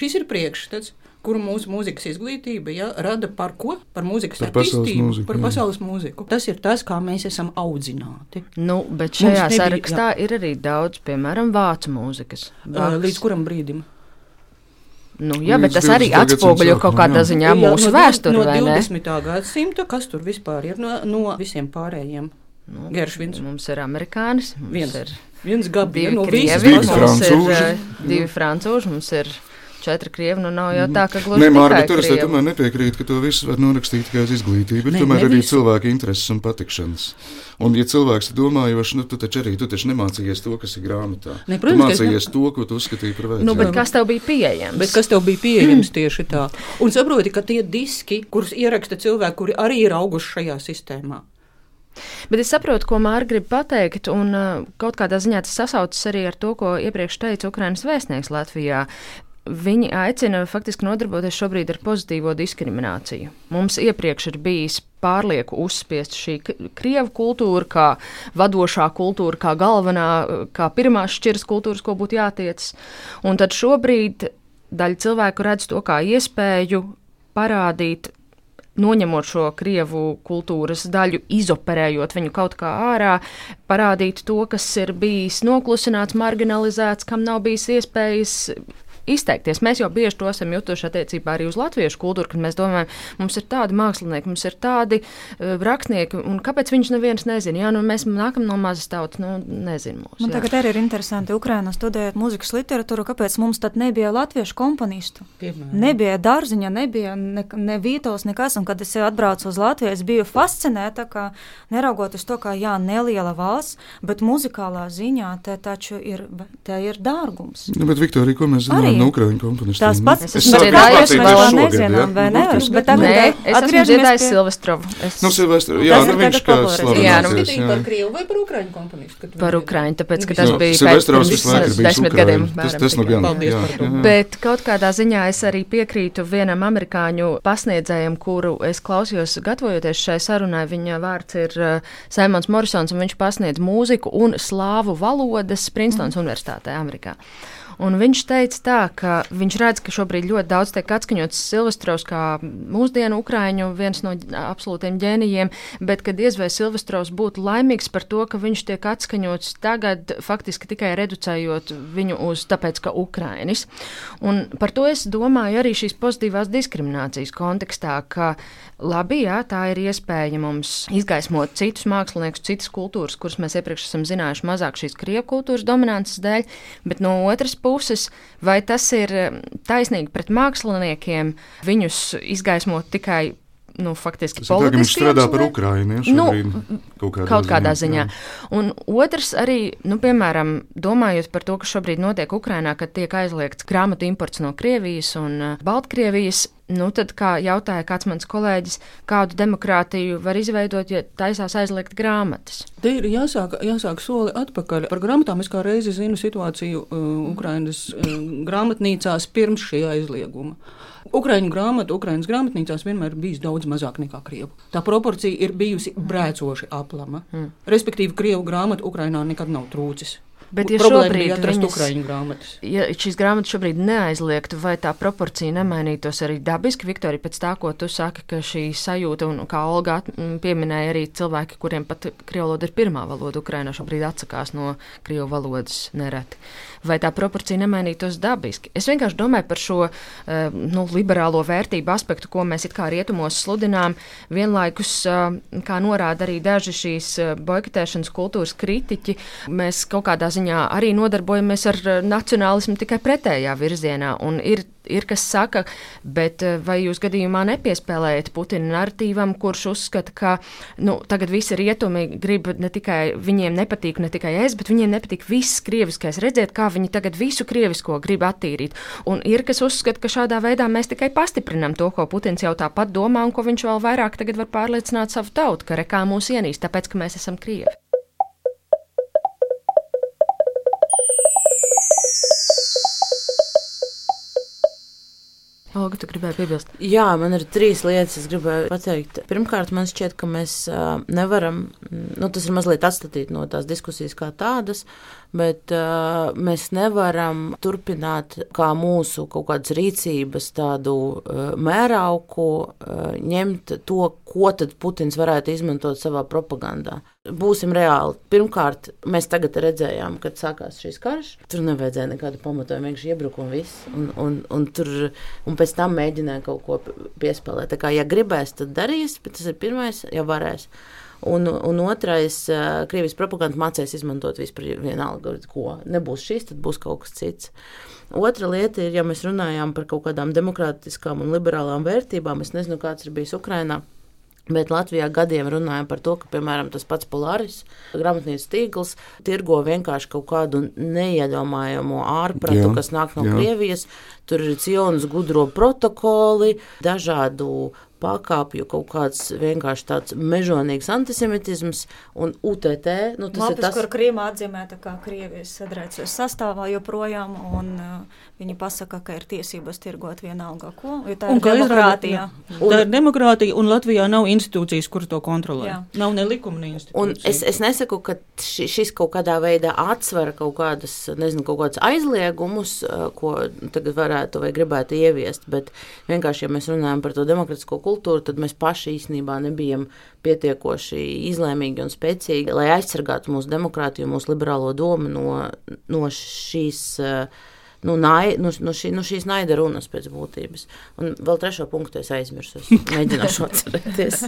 Šis ir priekšstats, kuru mūsu mūzikas izglītība ja, rada par ko? Par mūzikas Par attīstību, mūziku, par jā. pasaules mūziku. Tas ir tas, kā mēs esam audzināti. Nu, bet šajā nebija- sarakstā ir arī daudz, piemēram, vācu mūzikas. Uh, Līdz kuram brīdim? Nu, jā, bet tas arī 20. gadsimta atspoguļo kaut kādā jā. ziņā Jā, mūsu no, vēsturi, no vai ne? 20. gadsimta, kas tur vispār ir no, no visiem pārējiem? Nu, Geršvins. Mums ir amerikānis, mums Viens. ir Viens gabi, divi no pasaules. ir eh, divi francūži, mums ir četri krievi. Nu, nav jau tā, ka gluži Nē, Mārta, tikai tur es tomēr nepiekrītu, ka to visu var norakstīt tikai uz izglītību. Ir Nē, tomēr ne arī visu. cilvēka intereses un patikšanas. Un, ja cilvēks ir domājošs, nu, tu taču arī tu taču nemācījies to, kas ir grāmatā. Ne, tu protams, ka es ne- mācījies to, ko tu uzskatīji par vajadzīgu. Nu, bet kas tev bija pieejams? Bet kas tev bija pieejams tieši tā? Un saproti, ka tie diski, kurus ieraksta cilvēki, kuri arī ir auguši šajā sistēmā. Bet es saprotu, ko Mārta grib pateikt, un uh, kaut kādā ziņā tas sasaucas arī ar to, ko iepriekš teica Ukrainas vēstnieks Latvijā. Viņi aicina faktiski nodarboties šobrīd ar pozitīvo diskrimināciju. Mums iepriekš ir bijis pārlieku uzspiest šī krievu kultūra, kā vadošā kultūra, kā galvenā, kā pirmā šķiras kultūras, ko būtu jātiec. Un tad šobrīd daļa cilvēku redz to kā iespēju parādīt noņemot šo krievu kultūras daļu, izoperējot viņu kaut kā ārā, parādīt to, kas ir bijis noklusināts, marginalizēts, kam nav bijis iespējas. Izteikties. Mēs jau bieži to esam jutuši attiecībā arī uz latviešu kultūru, kad mēs domājam, mums ir tādi mākslinieki, mums ir tādi uh, rakstnieki, un kāpēc viņš neviens nezina? Jā, nu mēs nākam no mazas tautas, nu nezinu mūs. Man jā. tagad arī ir interesanti, Ukrainā studējot mūzikas literatūru, kāpēc mums tad nebija latviešu komponistu. Piemēram. Nebija dārziņa, nebija ne, ne vītos, nekas. Un, kad es atbraucu uz Latviju, es biju fascinēta, ka neraugoties to, ka jā, neliela valsts, bet muzikālā ziņā te taču ir, te ir dārgums. Nu, bet, Viktorija, ko mēs zinām Arī. no Ukrāņu komponistiem? Tās pats Es es esmu mācīties vēl nezinām, vai Nu, kas- bet tagad- Nē, es esmu pie- Silvestrovu. Es... Nu, Silvestra, jā, Tas nu, ir viņš kā popularizēts. Jā, nu, jā. par krievu vai par ukraiņu komponistu? Par? Ukraiņu, tāpēc, ka Nu, tas Nu, bija bijis desmit gadiem. Tas, nu gan. Jā, jā, jā. Bet kaut kādā ziņā es arī piekrītu vienam amerikāņu pasniedzējam, kuru es klausījos, gatavojoties šai sarunai. Viņa vārds ir uh, Simons Morrisons, un viņš pasniedz mūziku un slāvu valodas Princetons mm. Universitātē, Amerikā. Un viņš teica, tā, ka viņš redz, ka šobrīd ļoti daudz tiek atskaņots Silvestrovs kā mūsdienu ukrāņu viens no absolūtiem ģēnijiem, bet ka diez vai Silvestrovs būtu laimīgs par to, ka viņš tiek atskaņots tagad, faktiski tikai reducējot viņu uz tāpēc, ka ukrāņis. Un par to es domāju arī šīs pozitīvās diskriminācijas kontekstā, ka labi, jā, tā ir iespēja mums izgaismot citus māksliniekus, citas kultūras, kuras mēs iepriekš esam zinājuši mazāk šīs krievu kultūras dominances dēļ, bet no otras puses, vai tas ir em, taisnīgi pret māksliniekiem viņus izgaismot tikai, nu, faktiski ka viņš strādā par. Ja, Nu, šobrīd, kaut kādā Kaut kādā ziņā. jā. Un otrs arī, nu, piemēram, domājot par to, kas šobrīd notiek Ukrainā, kad tiek aizliegts grāmatu imports no Krievijas un uh, Baltkrievijas, nu, tad, kā jautāja kāds mans kolēģis, kādu demokrātiju var izveidot, ja taisās aizliegt grāmatas? Te ir jāsāk, jāsāk soli atpakaļ. Par grāmatām es kā reizi zinu situāciju uh, Ukraiņas uh, grāmatnīcās pirms šī aizlieguma. Ukraiņu grāmatu, Ukraiņas grāmatnīcās vienmēr ir bijis daudz mazāk nekā krievu. Tā proporcija ir bijusi brēcoši aplama. Mm. Respektīvi, krievu grāmatu Ukrainā nekad nav trūcis. Bet, ja šobrīd viņas-. Ja šīs grāmatas šobrīd neaizliegtu, vai tā proporcija nemainītos arī dabiski, Viktorija, pēc tā, ko tu saki, ka šī sajūta, un kā Olga pieminēja, arī cilvēki, kuriem pat krievu valoda ir pirmā valoda, Ukrainā šobrīd atsakās no krievu valodas nereti. Vai tā proporcija nemainītos dabiski? Es vienkārši domāju par šo eh, nu, liberālo vērtību aspektu, ko mēs it kā rietumos sludinām. Vienlaikus, eh, kā norāda arī daži šīs eh, boikotēšanas kultūras kritiķi, mēs kaut kādā ziņā arī nodarbojamies ar nacionālismu tikai pretējā virzienā. Un ir ir kas saka, bet eh, vai jūs gadījumā nepiespēlējat Putina narratīvam, kurš uzskata, ka nu, tagad visi rietumi grib ne tikai viņiem nepatīk, ne tikai es, bet viņiem nepatīk viss krieviskais. Redziet, kā viņi tagad visu krievisko grib attīrīt. Un ir kas uzskata, ka šādā veidā mēs tikai pastiprinām to, ko Putins jau tāpat domā, un ko viņš vēl vairāk tagad var pārliecināt savu tautu, ka rekā mūs ienīst, tāpēc, ka mēs esam krievi. Olga, tu gribēji piebilst? Jā, man ir trīs lietas, kas gribēju pateikt. Pirmkārt, man šķiet, ka mēs uh, nevaram, nu, tas ir mazliet atstatīt no tās diskusijas kā tādas, bet uh, mēs nevaram turpināt kā mūsu kaut kādas rīcības tādu uh, mērauku, uh, ņemt to, ko tad Putins varētu izmantot savā propagandā. Būsim reāli. Pirmkārt, mēs tagad redzējām, kad sākās šis karš. Tur nevajadzēja nekādu pamatojumu, vienkārši iebruka un viss. Un, un, un, tur, un pēc tam mēģināja kaut ko piespēlēt. Tā kā, ja gribēs, tad darīs, bet tas ir pirmais, ja varēs. Un, un otrais, Krievijas propaganda mācīs izmantot vispār vienalga, ko. Nebūs šis, tad būs kaut kas cits. Otra lieta ir, ja mēs runājām par kaut kādām demokrātiskām un liberālām vērtībām, es nezinu, kāds ir bijis Ukrainā. Bet Latvijā gadiem runājam par to, ka, piemēram, tas pats Polāris, grāmatnīcas tīkls, tirgo vienkārši kaut kādu neiedomājamu ārpratu, Jā, kas nāk no jā. Krievijas. Tur ir Cionas gudro protokoli, dažādu pakāpju kaut kāds vienkārši tāds mežonīgs antisemitisms un UTT. Nu, tas Mapes, ir tas, kur Krīma atzīmēta kā Krievijas federācijas sastāvā joprojām, un uh, viņi pasaka, ka ir tiesības tirgot vienalga ko, jo tā Un ir demokrātija. izrāda- Tā ir demokrātija, un Latvijā nav institūcijas, kur to kontrolē. Jā. Nav ne likuma, ne institūcija. Un es, es nesaku, ka ši, šis kaut kādā veidā atsver kaut kādas, nezinu, kaut kādas aizliegumus, eh, ko tagad varētu vai gribētu ieviest, bet vienkārši, ja mēs runājam par to demokratisko kultūru, tad mēs paši īstenībā nebijam pietiekoši izlēmīgi un spēcīgi, lai aizsargātu mūsu demokrātiju, mūsu liberālo domu no, no šīs. eh, Nu, nai, nu, nu, šī, nu, šīs naida runas pēc būtības. Un vēl trešo punktu es aizmirsu. Es mēģināšu atcerēties.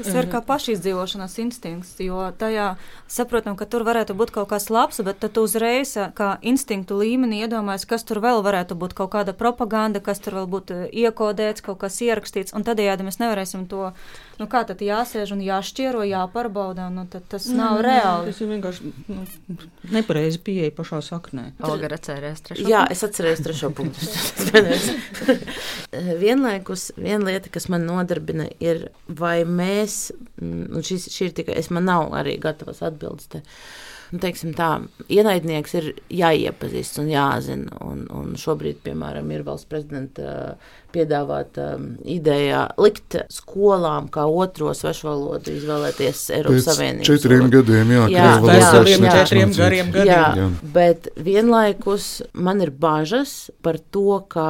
Tas ir kā pašizdzīvošanas instinkts, jo tajā saprotam, ka tur varētu būt kaut kas labs, bet tad uzreiz ā, kā instinktu līmenī iedomājies, kas tur vēl varētu būt, kaut kāda propaganda, kas tur vēl būtu iekodēts, kaut kas ierakstīts, un tādējādi mēs nevarēsim to, nu kā tad jāsēž un jāšķiero, jāparbauda, nu tad tas nav reāli. Tas ir vienkārši nu, nepareizi pieeja pašā saknē. Olga ir atcerējies trešo. Jā, es atceros trešo punktu. Vienlaikus viena lieta, kas man nodarbina, ir, vai mēs, mm, un šis, šī ir tikai, es man nav arī gatavas atbildes te. Nu, teiksim tā, ienaidnieks ir jāiepazīst un jāzina. Un, un šobrīd, piemēram, ir valsts prezidenta piedāvāta ideja likt skolām kā otro svešvalodu izvēlēties Eiropas Savienības. četriem valodu. gadiem, jā, Jā, jā, Veseliem netiks četriem gariem gadiem. Jā, Jā. bet vienlaikus man ir bažas par to, ka,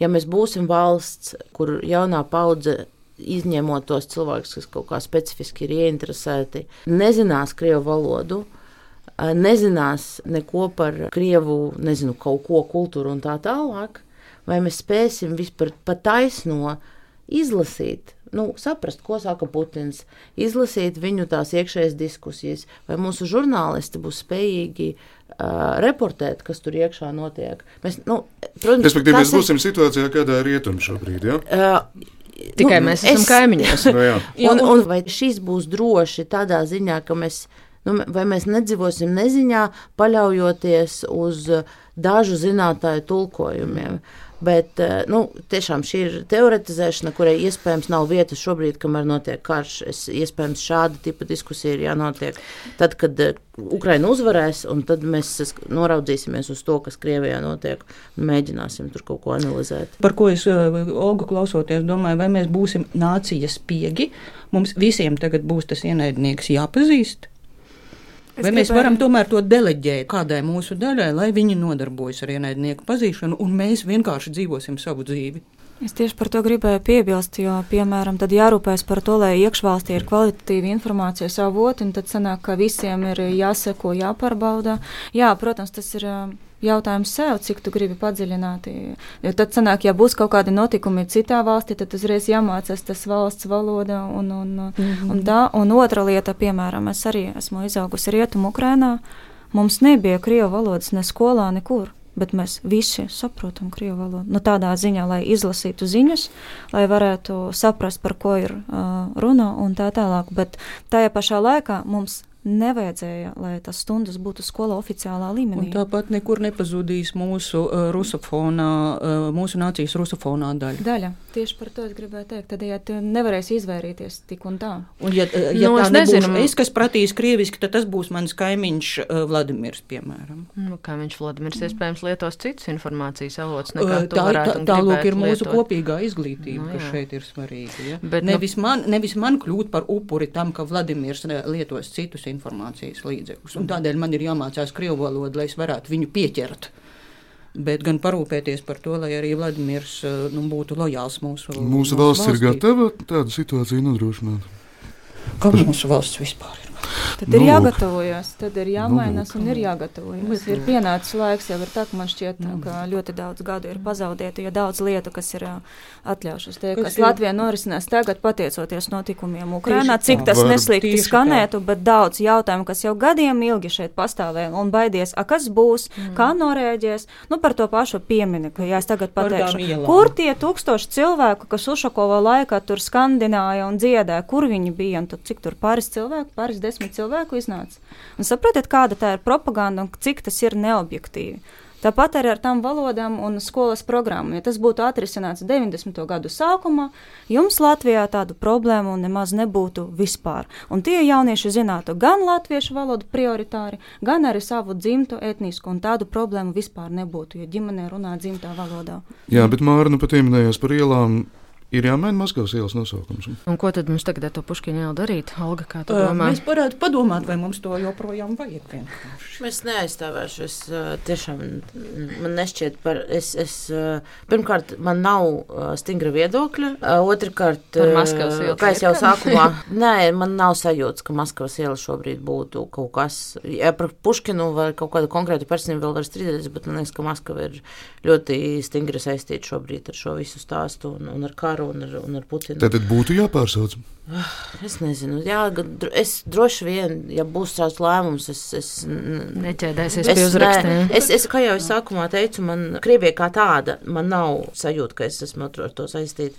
ja mēs būsim valsts, kur jaunā paudze, izņemot tos cilvēkus, kas kaut kā specifiski ir ieinteresēti, nezinās krievu valodu, nezinās neko par krievu, nezinu, kaut ko kultūru un tā tālāk, vai mēs spēsim vispār pataisno izlasīt, nu, saprast, ko saka Putins, izlasīt viņu tās iekšējas diskusijas, vai mūsu žurnālisti būs spējīgi uh, reportēt, kas tur iekšā notiek. Mēs, nu, protams, Respektīvi, mēs tas ir- būsim situācijā, kādā ir rietumi šobrīd. Ja? Uh, Tikai mēs esam kaimiņos. Nu, jā. Un, un vai šis būs droši tādā ziņā, ka mēs, nu, vai mēs nedzīvosim neziņā, paļaujoties uz uh, dažu zinātāju tulkojumiem? Bet uh, nu, tiešām šī ir teoretizēšana, kurai iespējams nav vietas šobrīd, kamēr notiek karš. Es, iespējams, šāda tipa diskusija ir jānotiek. Tad, kad uh, Ukraina uzvarēs, un tad mēs noraudzīsimies uz to, kas Krievijā notiek, un mēģināsim tur kaut ko analizēt. Par ko es, eh, Olga, klausoties, domāju, vai mēs būsim nācijas spiegi. Mums visiem tagad būs tas ienaidnieks jāpazīst. Es Vai mēs gribēju... varam tomēr to deleģēt kādai mūsu daļai, lai viņi nodarbojas ar ienaidnieku pazīšanu, un mēs vienkārši dzīvosim savu dzīvi? Es tieši par to gribēju piebilst, jo, piemēram, tad jārūpēs par to, lai iekšvalstī ir kvalitatīva informācijas avoti, un tad sanāk, ka visiem ir jāseko, jāpārbauda. Jā, protams, tas ir jautājums sev, cik tu gribi padziļināt. Jo tad, sanāk, ja būs kaut kādi notikumi citā valstī, tad uzreiz jāmācās tas valsts valoda. Un, un, mm -hmm. un, tā, un otra lieta, piemēram, es arī esmu izaugusi Rietumu Ukrainā. Mums nebija krievu valodas ne skolā, nekur. Bet mēs visi saprotam krievu valodu. Nu, tādā ziņā, lai izlasītu ziņas, lai varētu saprast, par ko ir uh, runa un tā tālāk. Bet tajā pašā laikā mums nevajadzēja, lai tas stundas būtu skolā oficiālā līmenī. Un tāpat nekur nepazudīs mūsu uh, rusofonā, uh, mūsu nācijas rusofonā daļa. Daļa. Tieši par to es gribēju teikt. Tad, ja tu nevarēsi izvairīties tik un tā. Un ja, uh, ja nu, tā nebūs nezinu. es, kas pratīs krieviski, tad tas būs mans kaimiņš uh, Vladimirs, piemēram. Nu, kaimiņš Vladimirs iespējams lietos citus informācijas avots nekā uh, tā, tā, tā lūk ir mūsu lietot. kopīgā izglītība, no, nu, kas šeit ir svarīga. Ja? Bet, nevis, nu, man, nevis man kļūt par upuri tam, ka Vladimirs lietos citus informācijas informācijas līdzekļus. Un tādēļ man ir jāmācās krievu valodu, lai es varētu viņu pieķert. Bet gan parūpēties par to, lai arī Vladimirs eh, nu, būtu lojāls mūsu valsts. Mūsu valsts valstī. ir gatava tādu situāciju nodrošināt. Kā mūsu valsts vispār ir? Tad nu, ir jāgatavojas, tad ir jāmainās nu, un ir jāgatavojas. Ir pienācis laiks, jau ir tā, ka man šķiet, nu. ka ļoti daudz gadu ir pazaudēti, jo daudz lietu, kas ir atļaušas tie, kas, kas Latvijā norisinās tagad, pateicoties notikumiem Ukrainā, cik tas neslīgti skanētu, bet daudz jautājumu, kas jau gadiem ilgi šeit pastāvēja un baidies, a, kas būs, mm. kā norēģies, nu par to pašu piemini, ka jā, es tagad pateikšu, kur tie tūkstoši cilvēku, kas Ušakova laikā tur skandināja un dziedāja, kur viņi bija, un tad cik tur pāris cilvēku, pāris desmit cilvēku iznāca. Un saprotiet, kāda tā ir propaganda un cik tas ir neobjektīvi. Tāpat arī ar tām valodām un skolas programmu. Ja tas būtu atrisināts 90. gadu sākumā, jums Latvijā tādu problēmu nemaz nebūtu vispār. Un tie jaunieši zinātu gan latviešu valodu prioritāri, gan arī savu dzimtu, etnisku, un tādu problēmu vispār nebūtu, jo ģimenē runā dzimtā valodā. Jā, bet Mārna pat pieminējās par ielām Ir jāmaina Maskavas ielas nosaukums. Un ko tad mums tagad ar to puškiņu ielu darīt? Olga, kā tu domā? Mēs varētu padomāt, vai mums to joprojām vajag. Es neaizstāvēšu. Es tiešām man nešķiet par. Es, es, pirmkārt, man nav stingra viedokļa. Otrakārt, kā es jau sākumā, nē, man nav sajūta, ka Maskavas iela šobrīd būtu kaut kas. Ja par Puškinu vai kaut kādu konkrētu personību vēl var strīdēties, bet man liekas, ka Maskava ir ļoti stingri saistīta šobrīd ar šo visu stāstu un, un ar kāru karu un ar, un ar Putinu. Tad būtu jāpārsauc. Es nezinu, jā, es droši vien, ja būs tāds lēmums, es. es Neķēdēsies pie uzrakstiem. Es, es, kā jau es sākumā teicu, man Krievija kā tāda, man nav sajūta, ka es esmu ar to saistīta.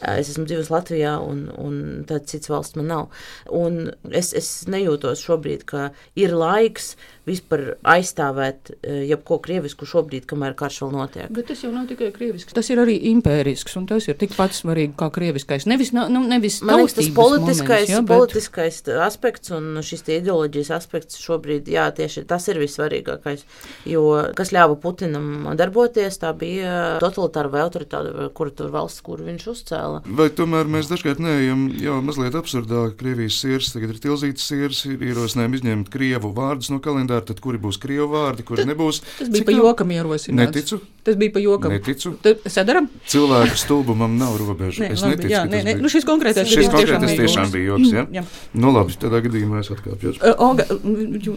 Es esmu dzīvojis Latvijā, un, un tāds cits valsts man nav. Un es, es nejūtos šobrīd, ka ir laiks vispār aizstāvēt eh, jebko krievisku šobrīd, kamēr karš vēl notiek. Bet tas jau nav tikai krievisks, tas ir arī impērisks, un tas ir tikpat svarīgi kā krieviskais. Nevis, nu, nevis Man liekas, tas politiskais, moments, ja, bet... politiskais aspekts un šis ideoloģijas aspekts šobrīd, jā, tieši tas ir vissvarīgākais, jo kas ļāva Putinam darboties, tā bija totalitāra vai autoritāra, kura tur valsts, kur viņš uzcēla. Vai tomēr mēs dažkārt neejam jau mazliet absurdāk, Krievijas sirs, tagad ir tilzītas sirs, ir ierosinājumi izņemt Krievu vārdus no kalendāra jādara, tad kuri būs krievu vārdi, kuri nebūs. Tas bija Cik pa jokam ierosināts. Neticu. Tas bija pa jokam. Neticu. Tad sadaram? Cilvēku stulbumam nav robežu. Nē, es labi, neticu. Jā, nē, nē. Nu, šis konkrētais, šis konkrētais tiešām, tiešām bija joks. Ja? Jā. Nu, labi, tādā gadījumā es atkāpjos. Uh, Olga,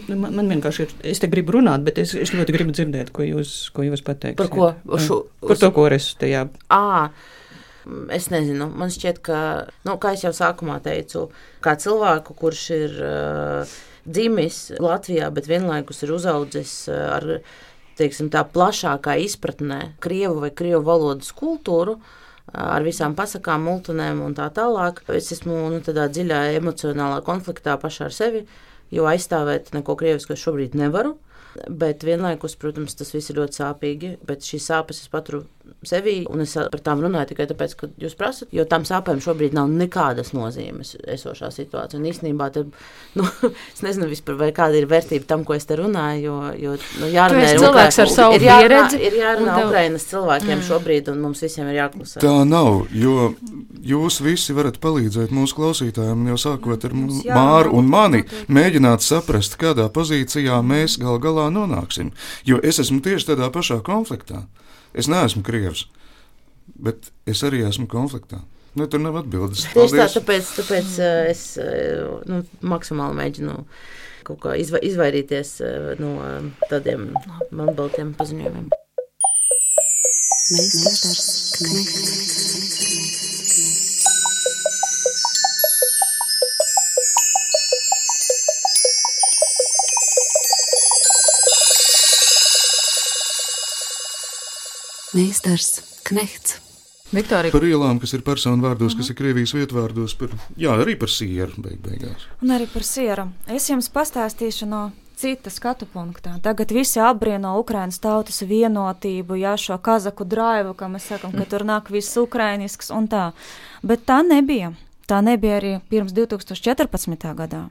man, man vienkārši ir, es te gribu runāt, bet es, es ļoti gribu dzirdēt, ko jūs, ko jūs pateiksiet. Par ko? Šo, Par to, ko es tajā. À. Es nezinu, man šķiet, ka, nu, kā jau sākumā teicu, kā cilvēku, kurš ir uh, dzimis Latvijā, bet vienlaikus ir uzaudzis eh, ar teiksim, tā plašākā izpratnē krievu vai krievu valodas kultūru. Eh, ar visām pasakām, multinēm un tā tālāk. Es esmu nu, tādā dziļā emocionālā konfliktā pašā ar sevi, jo aizstāvēt neko krievisku es šobrīd nevaru. Bet vienlaikus, protams, tas viss ir ļoti sāpīgi. Bet šīs sāpes es paturu sevī, un es par tām runāju tikai tāpēc, ka jūs prasat, jo tam sāpēm šobrīd nav nekādas nozīmes esošā situācija. Un īstenībā, tad, nu, es nezinu vispār, vai kāda ir vērtība tam, ko es te runāju, jo, jo nu, jārunā ir cilvēks ar savu ir jārunā, pieredzi. ir jārunā tev- Ukrainas cilvēkiem mm. šobrīd, un mums visiem ir jāklusē. Tā nav, jo jūs visi varat palīdzēt mūsu klausītājiem, jau sākot ar Māru un mani, mēģināt saprast, kādā pozīcijā mēs gal galā nonāksim. Jo es esmu tieši tādā pašā konfliktā. Es neesmu krievs, bet es arī esmu konfliktā. Nu, tur nav atbildes. Tieši tā, tāpēc, tāpēc eh, es eh, nu, maksimāli mēģinu kaut kā izva izvairīties eh, no tādiem melnbaltiem paziņojumiem. Meistars Knechts. Meistars Knechts. Viktorija, Par ielām, kas ir personu vārdos, kas ir Krievijas vietvārdos, par, jā, arī par sieru beig beigās. Un arī par sieru. Es jums pastāstīšu no cita skatu punktā. Tagad visi apbrīno Ukraiņas tautas vienotību, jā, šo kazaku drāvu, kā mēs sakām, ka tur nāk viss ukrainisks un tā. Bet tā nebija. Tā nebija arī pirms 2014. gadā,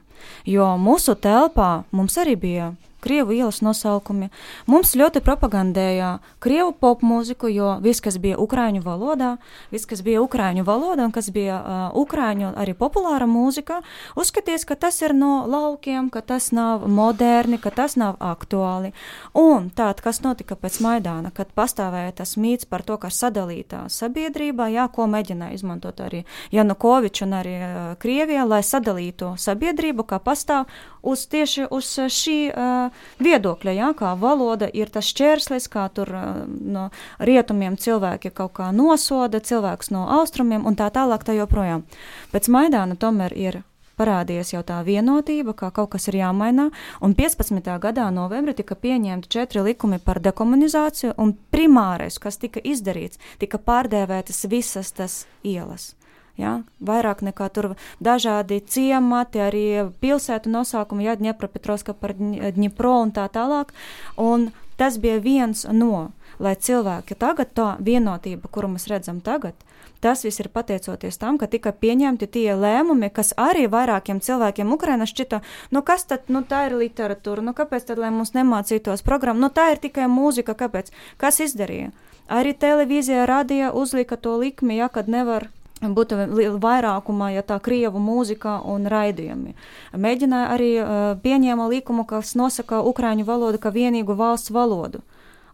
jo mūsu telpā mums arī bija krievu ielas nosaukumi. Mums ļoti propagandēja krievu popmūziku, jo viss, kas bija ukraiņu valodā, viss, kas bija ukraiņu valoda un kas bija uh, ukraiņu arī populāra mūzika, uzskaties, ka tas ir no laukiem, ka tas nav moderni, ka tas nav aktuāli. Un tād, kas notika pēc Maidāna, kad pastāvēja tas mīts par to, ka sadalītā sabiedrībā, jā, ko mēģināja izmantot arī Janukovičs un arī uh, Krievija, lai sadalītu sabiedrību, kā pastāv uz tieši uz šī uh, viedokļa, jā, kā valoda ir tas šķērslis, kā tur no rietumiem cilvēki kaut kā nosoda, cilvēks no austrumiem un tā tālāk tā joprojām. Pēc Maidāna tomēr ir parādījies jau tā vienotība, ka kaut kas ir jāmaina, un 15. gadā novembrī tika pieņemti četri likumi par dekomunizāciju, un primārais, kas tika izdarīts, tika pārdēvētas visas tas ielas. Ja, vairāk nekā tur dažādi ciemati, arī pilsētu nosaukumi, ja Dņepropetrovska par Dņ- Dņipro un tā tālāk. Un tas bija viens no, lai cilvēki tagad tā vienotība, kuru mēs redzam tagad, tas viss ir pateicoties tam, ka tika pieņemti tie lēmumi, kas arī vairākiem cilvēkiem Ukrainā šķita, nu kas tad, nu tā ir literatūra, nu kāpēc tad, lai mums nemācītos programmu, nu tā ir tikai mūzika, kāpēc, kas izdarīja? Arī televīzija, radija uzlika to likmi, ja, kad nevar būtu li- vairākumā, ja tā krievu mūzika un raidījumi. Mēģināja arī uh, pieņēma likumu, kas nosaka ukraiņu valodu kā vienīgu valsts valodu.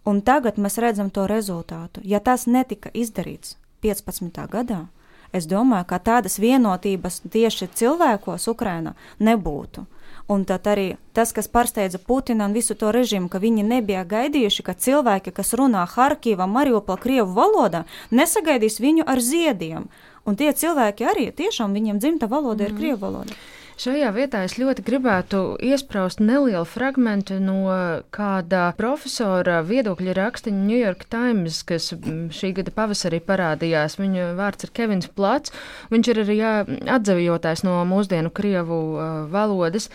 Un tagad mēs redzam to rezultātu. Ja tas netika izdarīts 15. gadā, es domāju, ka tādas vienotības tieši cilvēkos Ukrainā nebūtu. Un tad arī tas, kas pārsteidza Putinu un visu to režīmu, ka viņi nebija gaidījuši, ka cilvēki, kas runā Harkivā, Mariupolā, Krievu valodā, nesagaidīs viņu ar ziediem. Un tie cilvēki arī tiešām viņiem dzimta valoda ir Krievu valoda. Šajā vietā es ļoti gribētu iesprāst nelielu fragment no kāda profesora viedokļa rakstiņa New York Times, kas mm, šī gada pavasarī parādījās. Viņa vārds ir Kevins Plats. Viņš ir arī jā, atzavjotājs no mūsdienu krievu valodas.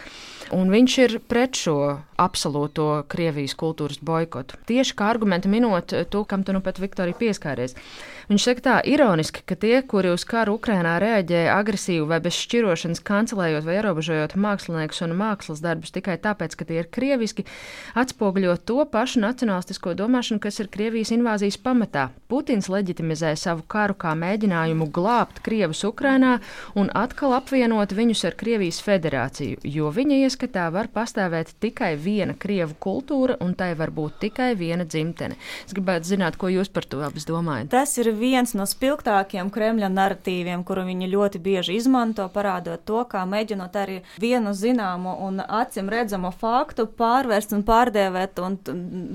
Un viņš ir pret šo absolūto Krievijas kultūras boikotu. Tieši kā argumentu minot to, kam tu nu pat Viktorija pieskāries. Viņš saka tā ironiski, ka tie, kuri uz karu Ukrainā reaģē agresīvi vai bez šķirošanas, kancelējot vai ierobežojot māksliniekus un mākslas darbus tikai tāpēc, ka tie ir krieviski, atspoguļo to pašu nacionālistisko domāšanu, kas ir Krievijas invāzijas pamatā. Putins leģitimizē savu karu kā mēģinājumu glābt Krievus Ukrainā un atkal apvienot viņus ar Krievijas federāciju, jo viņa ieskatā var pastāvēt tikai viena Krievu kultūra un tai var būt tikai viena dzimtene. Es gribētu zināt, ko jūs par to abas domājat. Tas ir viens no spilgtākiem Kremļa narratīviem, kuru viņi ļoti bieži izmanto, parādot to, kā mēģinot arī vienu zināmu un acīm redzamu faktu pārvērst un pārdēvēt un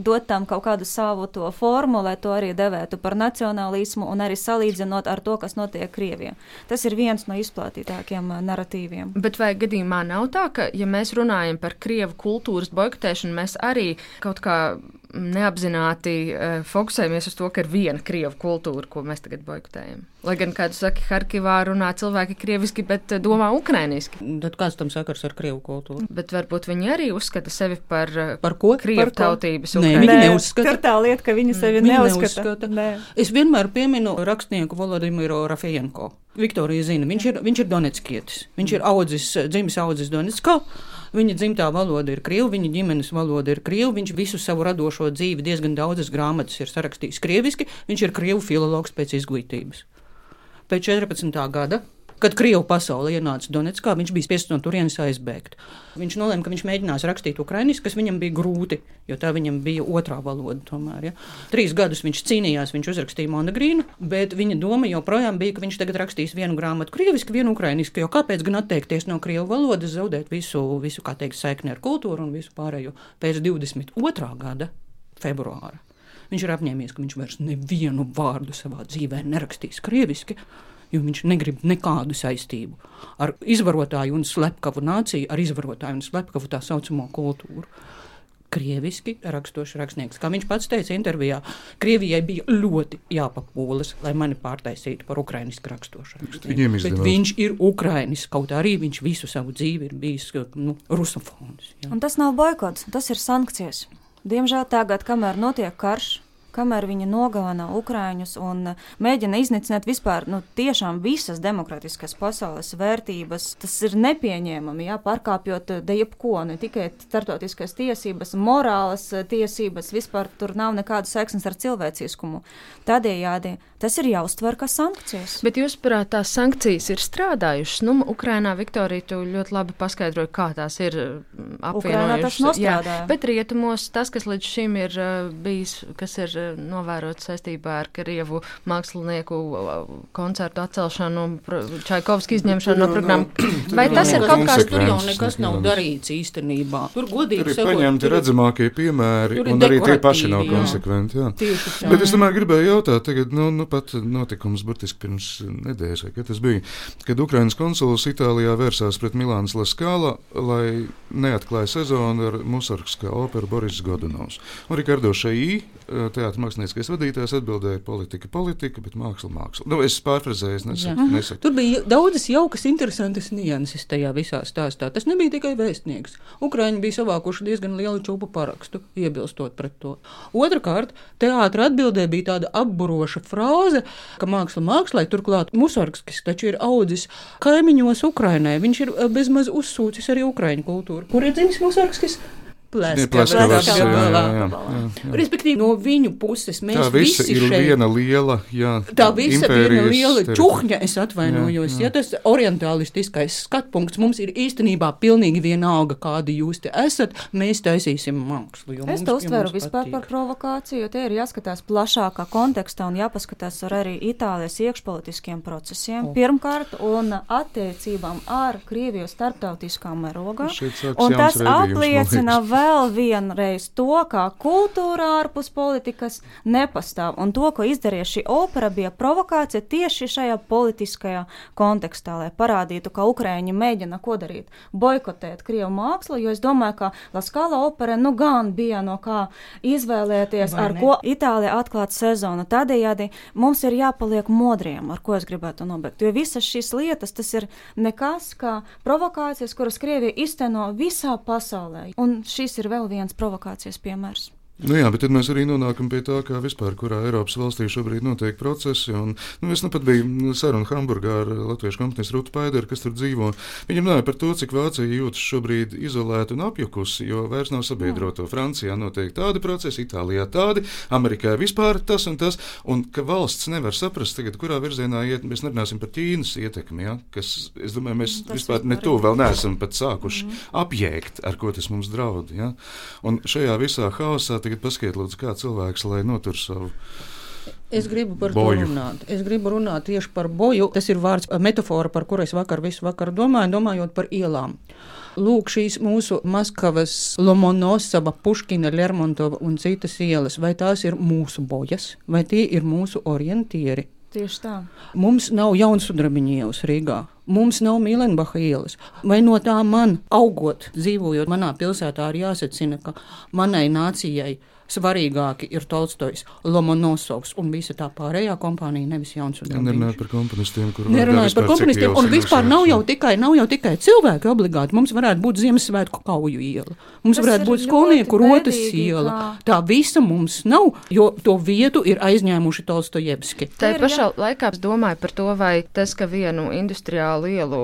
dot tam kaut kādu savu to formu, lai to arī devētu par nacionālismu un arī salīdzinot ar to, kas notiek Krievijā. Tas ir viens no izplatītākiem eh, narratīviem. Bet vai gadījumā nav tā, ka, ja mēs runājam par krievu kultūras boikotēšanu, mēs arī kaut kā neapzināti uh, fokusējamies uz to, ka ir viena krievu kultūra, ko mēs tagad boikotējam. Lai gan, kā jūs sakat, Harkivā runā cilvēki krieviski, bet uh, domā ukrainiski. Tad kāds tam sakars ar krievu kultūru? Bet varbūt viņi arī uzskata sevi par, uh, par ko? Krievu par ko? tautības Nē, viņi neuzskata. Tur tā lieta, ka viņi sevi Viņi neuzskata. neuzskata. Nē. Es vienmēr pieminu rakstnieku Volodimiru Rafējenko. Viktorija zina, viņš ir, viņš ir Donetskietis. Viņš ir audzis, dzimis audzis Donetskā. Viņa dzimtā valoda ir krievu, viņa ģimenes valoda ir krievu. Viņš visu savu radošo dzīvi, diezgan daudzas grāmatas ir sarakstījis krieviski. Viņš ir krievu filologs pēc izglītības. Pēc 14. gada Kad Krievija pasaulē ienāca Donetskā, viņš bija spiests no turienes aizbēgt. Viņš nolēma, ka viņš mēģinās rakstīt ukraiņus, kas viņam bija grūti, jo tā viņam bija otrā valoda. Tomēr, ja. Trīs gadus viņš cīnījās, viņš uzrakstīja monogrīnu, bet viņa doma joprojām bija, ka viņš tagad rakstīs vienu grāmatu krieviski, vienu ukraiņiski. Jo kāpēc gan atteikties no krievu valodas, zaudēt visu, visu kā teikt, saikni ar kultūru un visu pārējo pēc 22. gada februāra? Viņš ir apņēmies, ka viņš vairs nevienu vārdu savā dzīvē nerakstīs krieviski jo viņš negrib nekādu saistību ar izvarotāju un slepkavu nāciju, ar izvarotāju un slepkavu tā saucamo kultūru. Krieviski rakstošs rakstnieks. Kā viņš pats teica intervijā, Krievijai bija ļoti jāpapūlas, lai mani pārtaisītu par ukraiņu rakstošu rakstnieku. Bet viņš ir ukrainis, kaut arī viņš visu savu dzīvi ir bijis nu, rusofons. Tas nav boikots, tas ir sankcijas. Diemžēl tagad, kamēr notiek karš, kamēr viņi nogalina ukrāņus un mēģina iznīcināt vispār nu, tiešām visas demokratiskās pasaules vērtības. Tas ir nepieņēmami, ja pārkāpjot de jebko, ne tikai starptautiskās tiesības, morālas tiesības, vispār tur nav nekādas saiknes ar cilvēciskumu. Tādējādi tas ir jāuztver kā sankcijas. Bet jūs, prāt, tās sankcijas ir strādājušas? Nu, Ukrainā Viktorija tu ļoti labi paskaidroja, kā tās ir apvienojušas. Jā, bet rietumos tas, kas līdz šim ir bijis, kas ir novērot saistībā ar Krievu mākslinieku koncertu atcelšanu, Čaikovski izņemšanu no programmas. Vai tas ir kaut kas, tur jau nekas nav darīts īstenībā? Tur godīgi ir paņemti redzamākie piemēri, un arī tie paši nav konsekventi. Jā. Tieši tā. Bet es tomēr gribēju jautāt, tagad, nu, nu pat notikums burtiski pirms nedēļas, vai kad tas bija, kad Ukrainas konsuls Itālijā vērsās pret Milānas Laskāla, lai neatklāja sezonu ar Musarkskā operu Boris Godunovs. Un Rikardo Šaī, teātris mākslinieckais vadītājs atbildēja, politika, politika, bet māksla, māksla. Nu, es pārfrazēju, nesaku, nesaku. Tur bija daudzas jaukas, interesantas nianses tajā visā stāstā. Tas nebija tikai vēstnieks. Ukraiņi bija savākuši diezgan lielu čūpu parakstu, iebilstot pret to. Otrakārt, teātra atbildē bija tāda apburoša frāze, ka māksla mākslai turklāt Musarskis taču ir audzis kaimiņos Ukrainai. Viņš ir bezmaz uzsūcis arī Ukraiņu kultūru. Kur ir dzimis Musarskis? Respektīvi, no viņu puses mēs tā visi ir šeit, viena liela, jā, tā visa viena liela čuhņa, es atvainojos, jā, jā. ja tas orientālistiskais skatpunkts mums ir īstenībā pilnīgi vienalga, kādi jūs te esat, mēs taisīsim mākslu. Es to uztveru vispār patīk. par provokāciju, jo te ir jāskatās plašākā kontekstā un jāpaskatās ar arī Itālijas iekšpolitiskiem procesiem. O. Pirmkārt, un attiecībām ar Krieviju starptautiskā mērogā. Un tas apliecina vēl vēl vienreiz to, kā kultūra ārpus politikas nepastāv. Un to, ko izdarīja šī opera, bija provokācija tieši šajā politiskajā kontekstā, lai parādītu, ka Ukraiņi mēģina ko darīt - boikotēt Krievu mākslu, jo es domāju, ka Laskala opera nu gan bija no kā izvēlēties, ar ko Itālija atklāt sezonu. Tādējādi mums ir jāpaliek modriem, ar ko es gribētu nobeigt. Jo visas šīs lietas tas ir nekas kā provokācijas, kuras Krievija izteno visā pasaulē. Un šīs šis ir vēl viens provokācijas piemērs. Nu jā, bet tad mēs arī nonākam pie tā, kā vispār kurā Eiropas valstī šobrīd notiek procesi. Un, nu, es nu pat biju sarunā Hamburgā ar Latvijas kompānijas Rūtu Paideru, kas tur dzīvo. Viņam runāja par to, cik Vācija jūtas šobrīd izolēta un apjukusi, jo vairs nav sabiedroto. Francijā notiek tādi procesi, Itālijā tādi, Amerikā vispār tas un tas, un ka valsts nevar saprast, tagad, kurā virzienā iet. Mēs nerunāsim par Ķīnas ietekmi, ja, kas, es domāju, mēs tas vispār ne to vēl neesam pat sākuši mm apjēgt, ar ko tas mums draud. Ja. Un šajā visā haosā tagad paskaidrot, lūdzu, kā cilvēks, lai notur savu. Es gribu par boju. to runāt. Es gribu runāt tieši par boju. Tas ir vārds, metāfora, par kuru es vakar visu vakaru domāju, domājot par ielām. Lūk, šīs mūsu Maskavas, Lomonosava, Puškina, Lermontova un citas ielas, vai tās ir mūsu bojas, vai tie ir mūsu orientieri? Tieši tā. Mums nav jauns sudrabiņu ielas Rīgā. Mums nav Mīlenbacha ielas. Vai no tā man, augot, dzīvojot manā pilsētā, ir jāsacina, ka manai nācijai svarīgāki ir Tolstojs, Lomonosovs un visa tā pārējā kompānija, nevis Jauns un Nerunājot par komponistiem, kuriem Nerunājot par komponistiem, un vispār nav jau, tikai, nav jau tikai cilvēki obligāti. Mums varētu būt Ziemassvētku kauju iela, mums Tas varētu ir būt skolnieku rotas iela. Tā visa mums nav, jo to vietu ir aizņēmuši Tolstojevski. Tā Ir, pašā laikā es domāju par to, vai tas, ka vienu industriālu ielu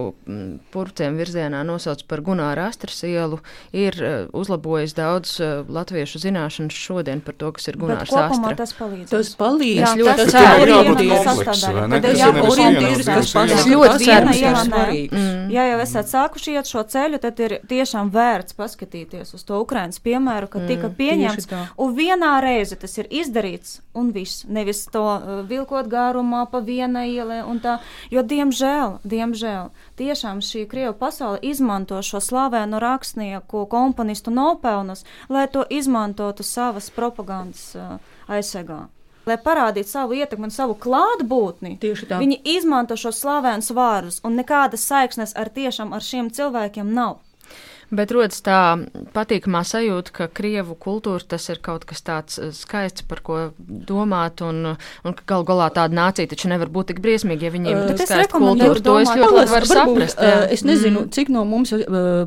purcēm virzienā nosauc par Gunāra Astras ielu, ir eh, uzlabojis daudz eh, latviešu zināšanas šodien par to, kas ir Gunārs Astra. tas palīdz. Tas palīdz Jā, ļoti tas ir orientieris, kas. Es ļoti ceru, ka ir svarīgs. Mm. Ja jau esat sākuši iet šo ceļu, tad ir tiešām vērts paskatīties uz to Ukraiņas piemēru, ka tika pieņemts. Un vienā reize tas ir izdarīts, un viss. Nevis to uh, vilkot garumā pa vienai ielai un tā. Jo, diemžēl, diemžēl, tiešām šī Krieva pasaule izmanto šo slavēnu rakstnieku, komponistu nopelnus, lai to izmantotu savas propagandas uh, aizsegā. Lai parādītu savu ietekmi un savu klātbūtni, viņi izmanto šos slavēnus vārdus, un nekādas saiknes ar tiešām ar šiem cilvēkiem nav. Bet rodas tā patīkamā sajūta, ka krievu kultūra tas ir kaut kas tāds eh, skaists, par ko domāt, un, un ka galu galā tāda nācija taču nevar būt tik briesmīga, ja viņiem ir tik es skaista kultūra. To es ļoti labi varu saprast. jā. Es nezinu, cik no mums ā,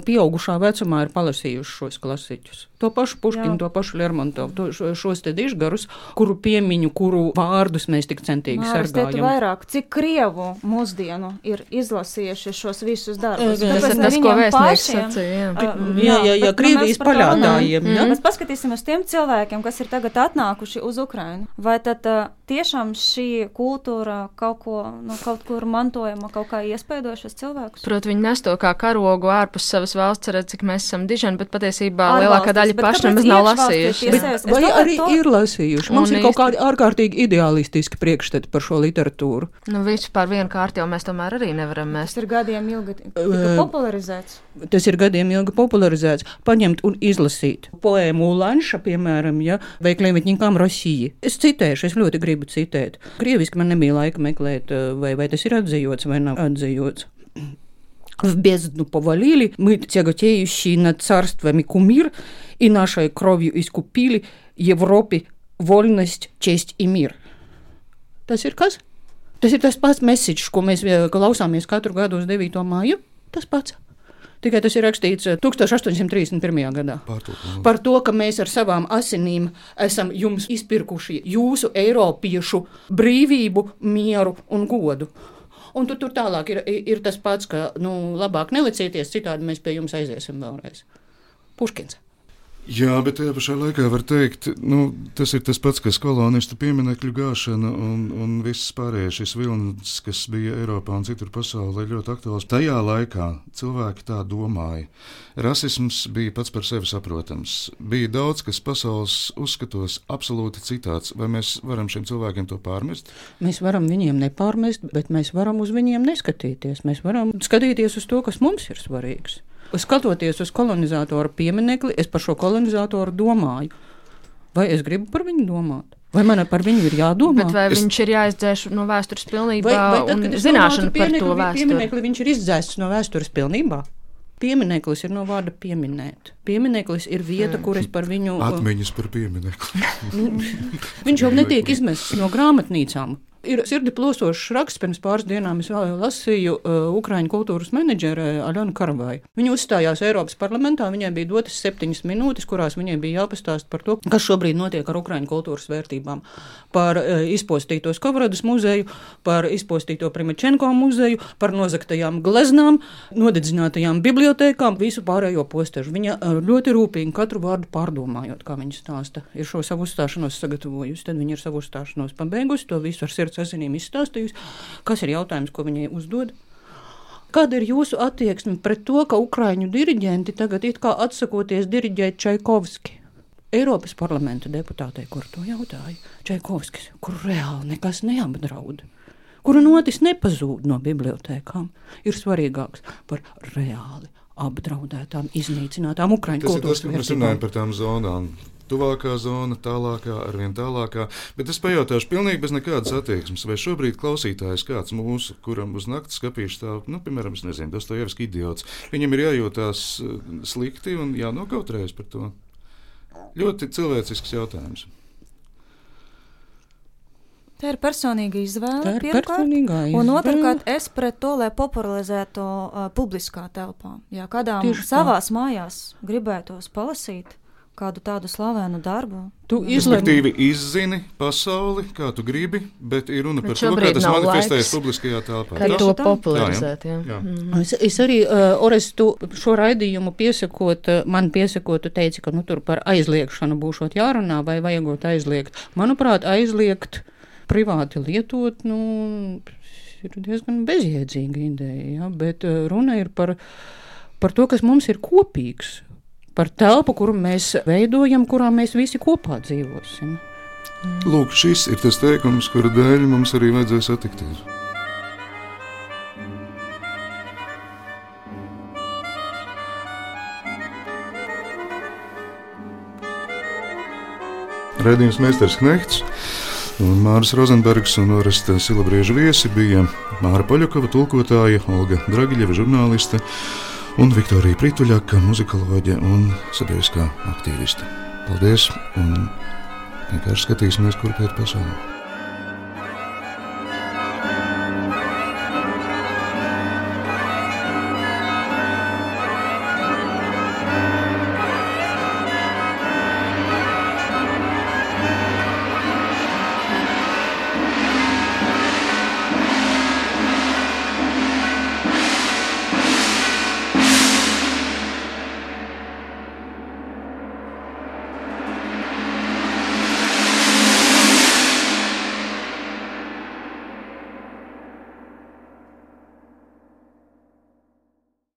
pieaugušā vecumā ir palasījuši šos klasiķus. To pašu Puškinu, Jā. to pašu Lermontovu, to, šo- šos te dižgarus, kuru piemiņu, kuru vārdus mēs tik centīgi Māris, sargājam. vairāk, cik krievu mūsdienu ir izlasījuši šos visus darbus. Tas ir tas, ko vēstnieks sacīja. Jā. Jā, jā, jā, bet, nu, Krievijas mēs par to paļādājiem, runājam. jā. Mēs paskatīsimies tiem cilvēkiem, kas ir tagad atnākuši uz Ukrainu. Vai tad uh, tiešām šī kultūra kaut, ko, nu, kaut kur mantojama, kaut kā iespaidošas cilvēkus? Protams, viņi nes to kā karogu ārpus savas valsts, redz, cik mēs esam dižani, bet patiesībā Ārvalstis, lielākā daļa paši nemaz nav lasījuši. Bet- Vai arī to- ir lasījuši? Mums Un ir kaut kādi ārkārtīgi ideālistiski priekšstati par šo literatūru. Nu, vienu kārtu jau mēs tomēr arī nevaram Tas mest. ir gadiem ilgi popularizēts. Tas ir gadiem ilgi popularizēts, paņemt un izlasīt poēmu Lanša, piemēram, ja, vai Klimetņikām Rosija. Es citēšu, es ļoti gribu citēt. Krieviski man nebija laika meklēt, eh, vai, vai tas ir atzījots vai nav atzījots. В бездну повалили, мы, тяготеющие над царствами кумир, и нашей кровью искупили Европе вольность, честь и мир. Tas ir kas? Tas ir tas pats mesiķis, ko mēs eh, klausāmies katru gadu uz 9. māju. Tas pats. Tikai tas ir rakstīts eh, 1831. gadā. Pārtulkojums. Par to, ka mēs ar savām asinīm esam jums izpirkuši jūsu eiropiešu brīvību, mieru un godu. Un tu, tur tālāk ir, ir tas pats, ka nu, labāk nelicieties, citādi mēs pie jums aiziesim vēlreiz. Puškins. Jā, bet tajā pašā laikā var teikt, nu, tas ir tas pats, kas kolonistu pieminekļu gāšana un, un viss pārējais šis vilnis, kas bija Eiropā un citur pasaulē, ļoti aktuāls. Tajā laikā cilvēki tā domāja. Rasisms bija pats par sevi saprotams. Bija daudz, kas pasaules uzskatos absolūti citāds. Vai mēs varam šiem cilvēkiem to pārmest? Mēs varam viņiem nepārmest, bet mēs varam uz viņiem neskatīties. Mēs varam skatīties uz to, kas mums ir svarīgs. Skatoties uz kolonizatoru pieminekli, es par šo kolonizatoru domāju. Vai es gribu par viņu domāt? Vai man par viņu ir jādomā? Bet vai Es- viņš ir jāizdzēš no vēstures pilnībā vai, vai tad, un kad es zināšana domāju par to pieminiekli, vēsturi? pieminekli, viņš ir izdzēsts no vēstures pilnībā? Piemineklis ir no vārda pieminēt. Piemineklis ir vieta, kur es par viņu. Atmiņas par pieminekli. Viņš jau netiek izmests no grāmatnīcām. Ir sirdi plosošs raksts, pirms pāris dienām es lasīju uh, Ukrāņu kultūras menedžeri Aļonu Karavai. Viņa uzstājās Eiropas parlamentā, viņai bija dotas septiņas minūtes, kurās viņai bija jāpastāst par to, kas šobrīd notiek ar Ukrāņu kultūras vērtībām. Par uh, izpostīto Skovradas muzeju, par izpostīto Primičenko muzeju, par nozagtajām gleznām, nodedzinātajām bibliotēkām, visu pārējo postežu. Viņa uh, ļoti rūpīgi katru vārdu pārdomājot, kā viņa stāsta. Ir šo savu uzstāšanos sagatavojusi, tad viņa ir savu uzstāšanos pabeigusi, to visu ar sirds asinīm izstāstījusi. Kas ir jautājums, ko viņai uzdod? Kāda ir jūsu attieksme pret to, ka ukrāņu diriģenti tagad it kā atsakoties diriģēt Čaikovski? Eiropas parlamenta deputātei, kur to jautāja, Čaikovskis, kur reāli nekas neapdraud, kura notis nepazūd no bibliotēkām, ir svarīgāks par reāli apdraudētām, iznīcinātām ukrāņu Tas ir tas, kultūras ka mēs runājam par tām zonām. Tuvākā zona, tālākā, arvien tālākā. Bet es pajautāšu pilnīgi bez nekādas attieksmes, vai šobrīd klausītājs kāds mūsu, kuram uz naktas skapīšu stāv, nu, piemēram, es nezinu, Dostojevski idiots, viņam ir jājūtās eh, slikti un jānokautrējas par to. Ļoti cilvēcisks jautājums. Tā ir personīga izvēle. Tā ir pirmkārt. personīgā Un izvēle. otrkārt, es pret to, lai popularizētu uh, publiskā telpā. Jā, kādām Tieši tā. savās mājās gribētos palasīt kādu tādu slavenu darbu. Tu Respektīvi, izzini pasauli, kā tu gribi, bet ir runa Bet par to, kā tas manifestējas publiskajā telpā. Kā to popularizēt? Jā, Jā. Mm. Es, es arī, uh, Ores, tu šo raidījumu piesakot, uh, man piesakot, tu teici, ka nu, tur par aizliekšanu būšot jārunā vai vajagot aizliegt. Manuprāt, aizliegt privāti lietot, nu, ir diezgan bezjēdzīga ideja, ja? bet uh, runa ir par, par to, kas mums ir kopīgs, par telpu, kuru mēs veidojam, kurā mēs visi kopā dzīvosim. Lūk, šis ir tas teikums, kura dēļ mums arī vajadzēja satikties. Radījums Meistars Knehts un Māris Rozenbergs un Oresta Silabrieža viesi bija Māra Paļakova tulkotāja, Olga Dragiļeva žurnāliste un Viktorija Prituļaka muzikoloģe un sabiedriskā aktīviste. Paldies! Un vienkārši skatīsimies, kur pēc pasaulē.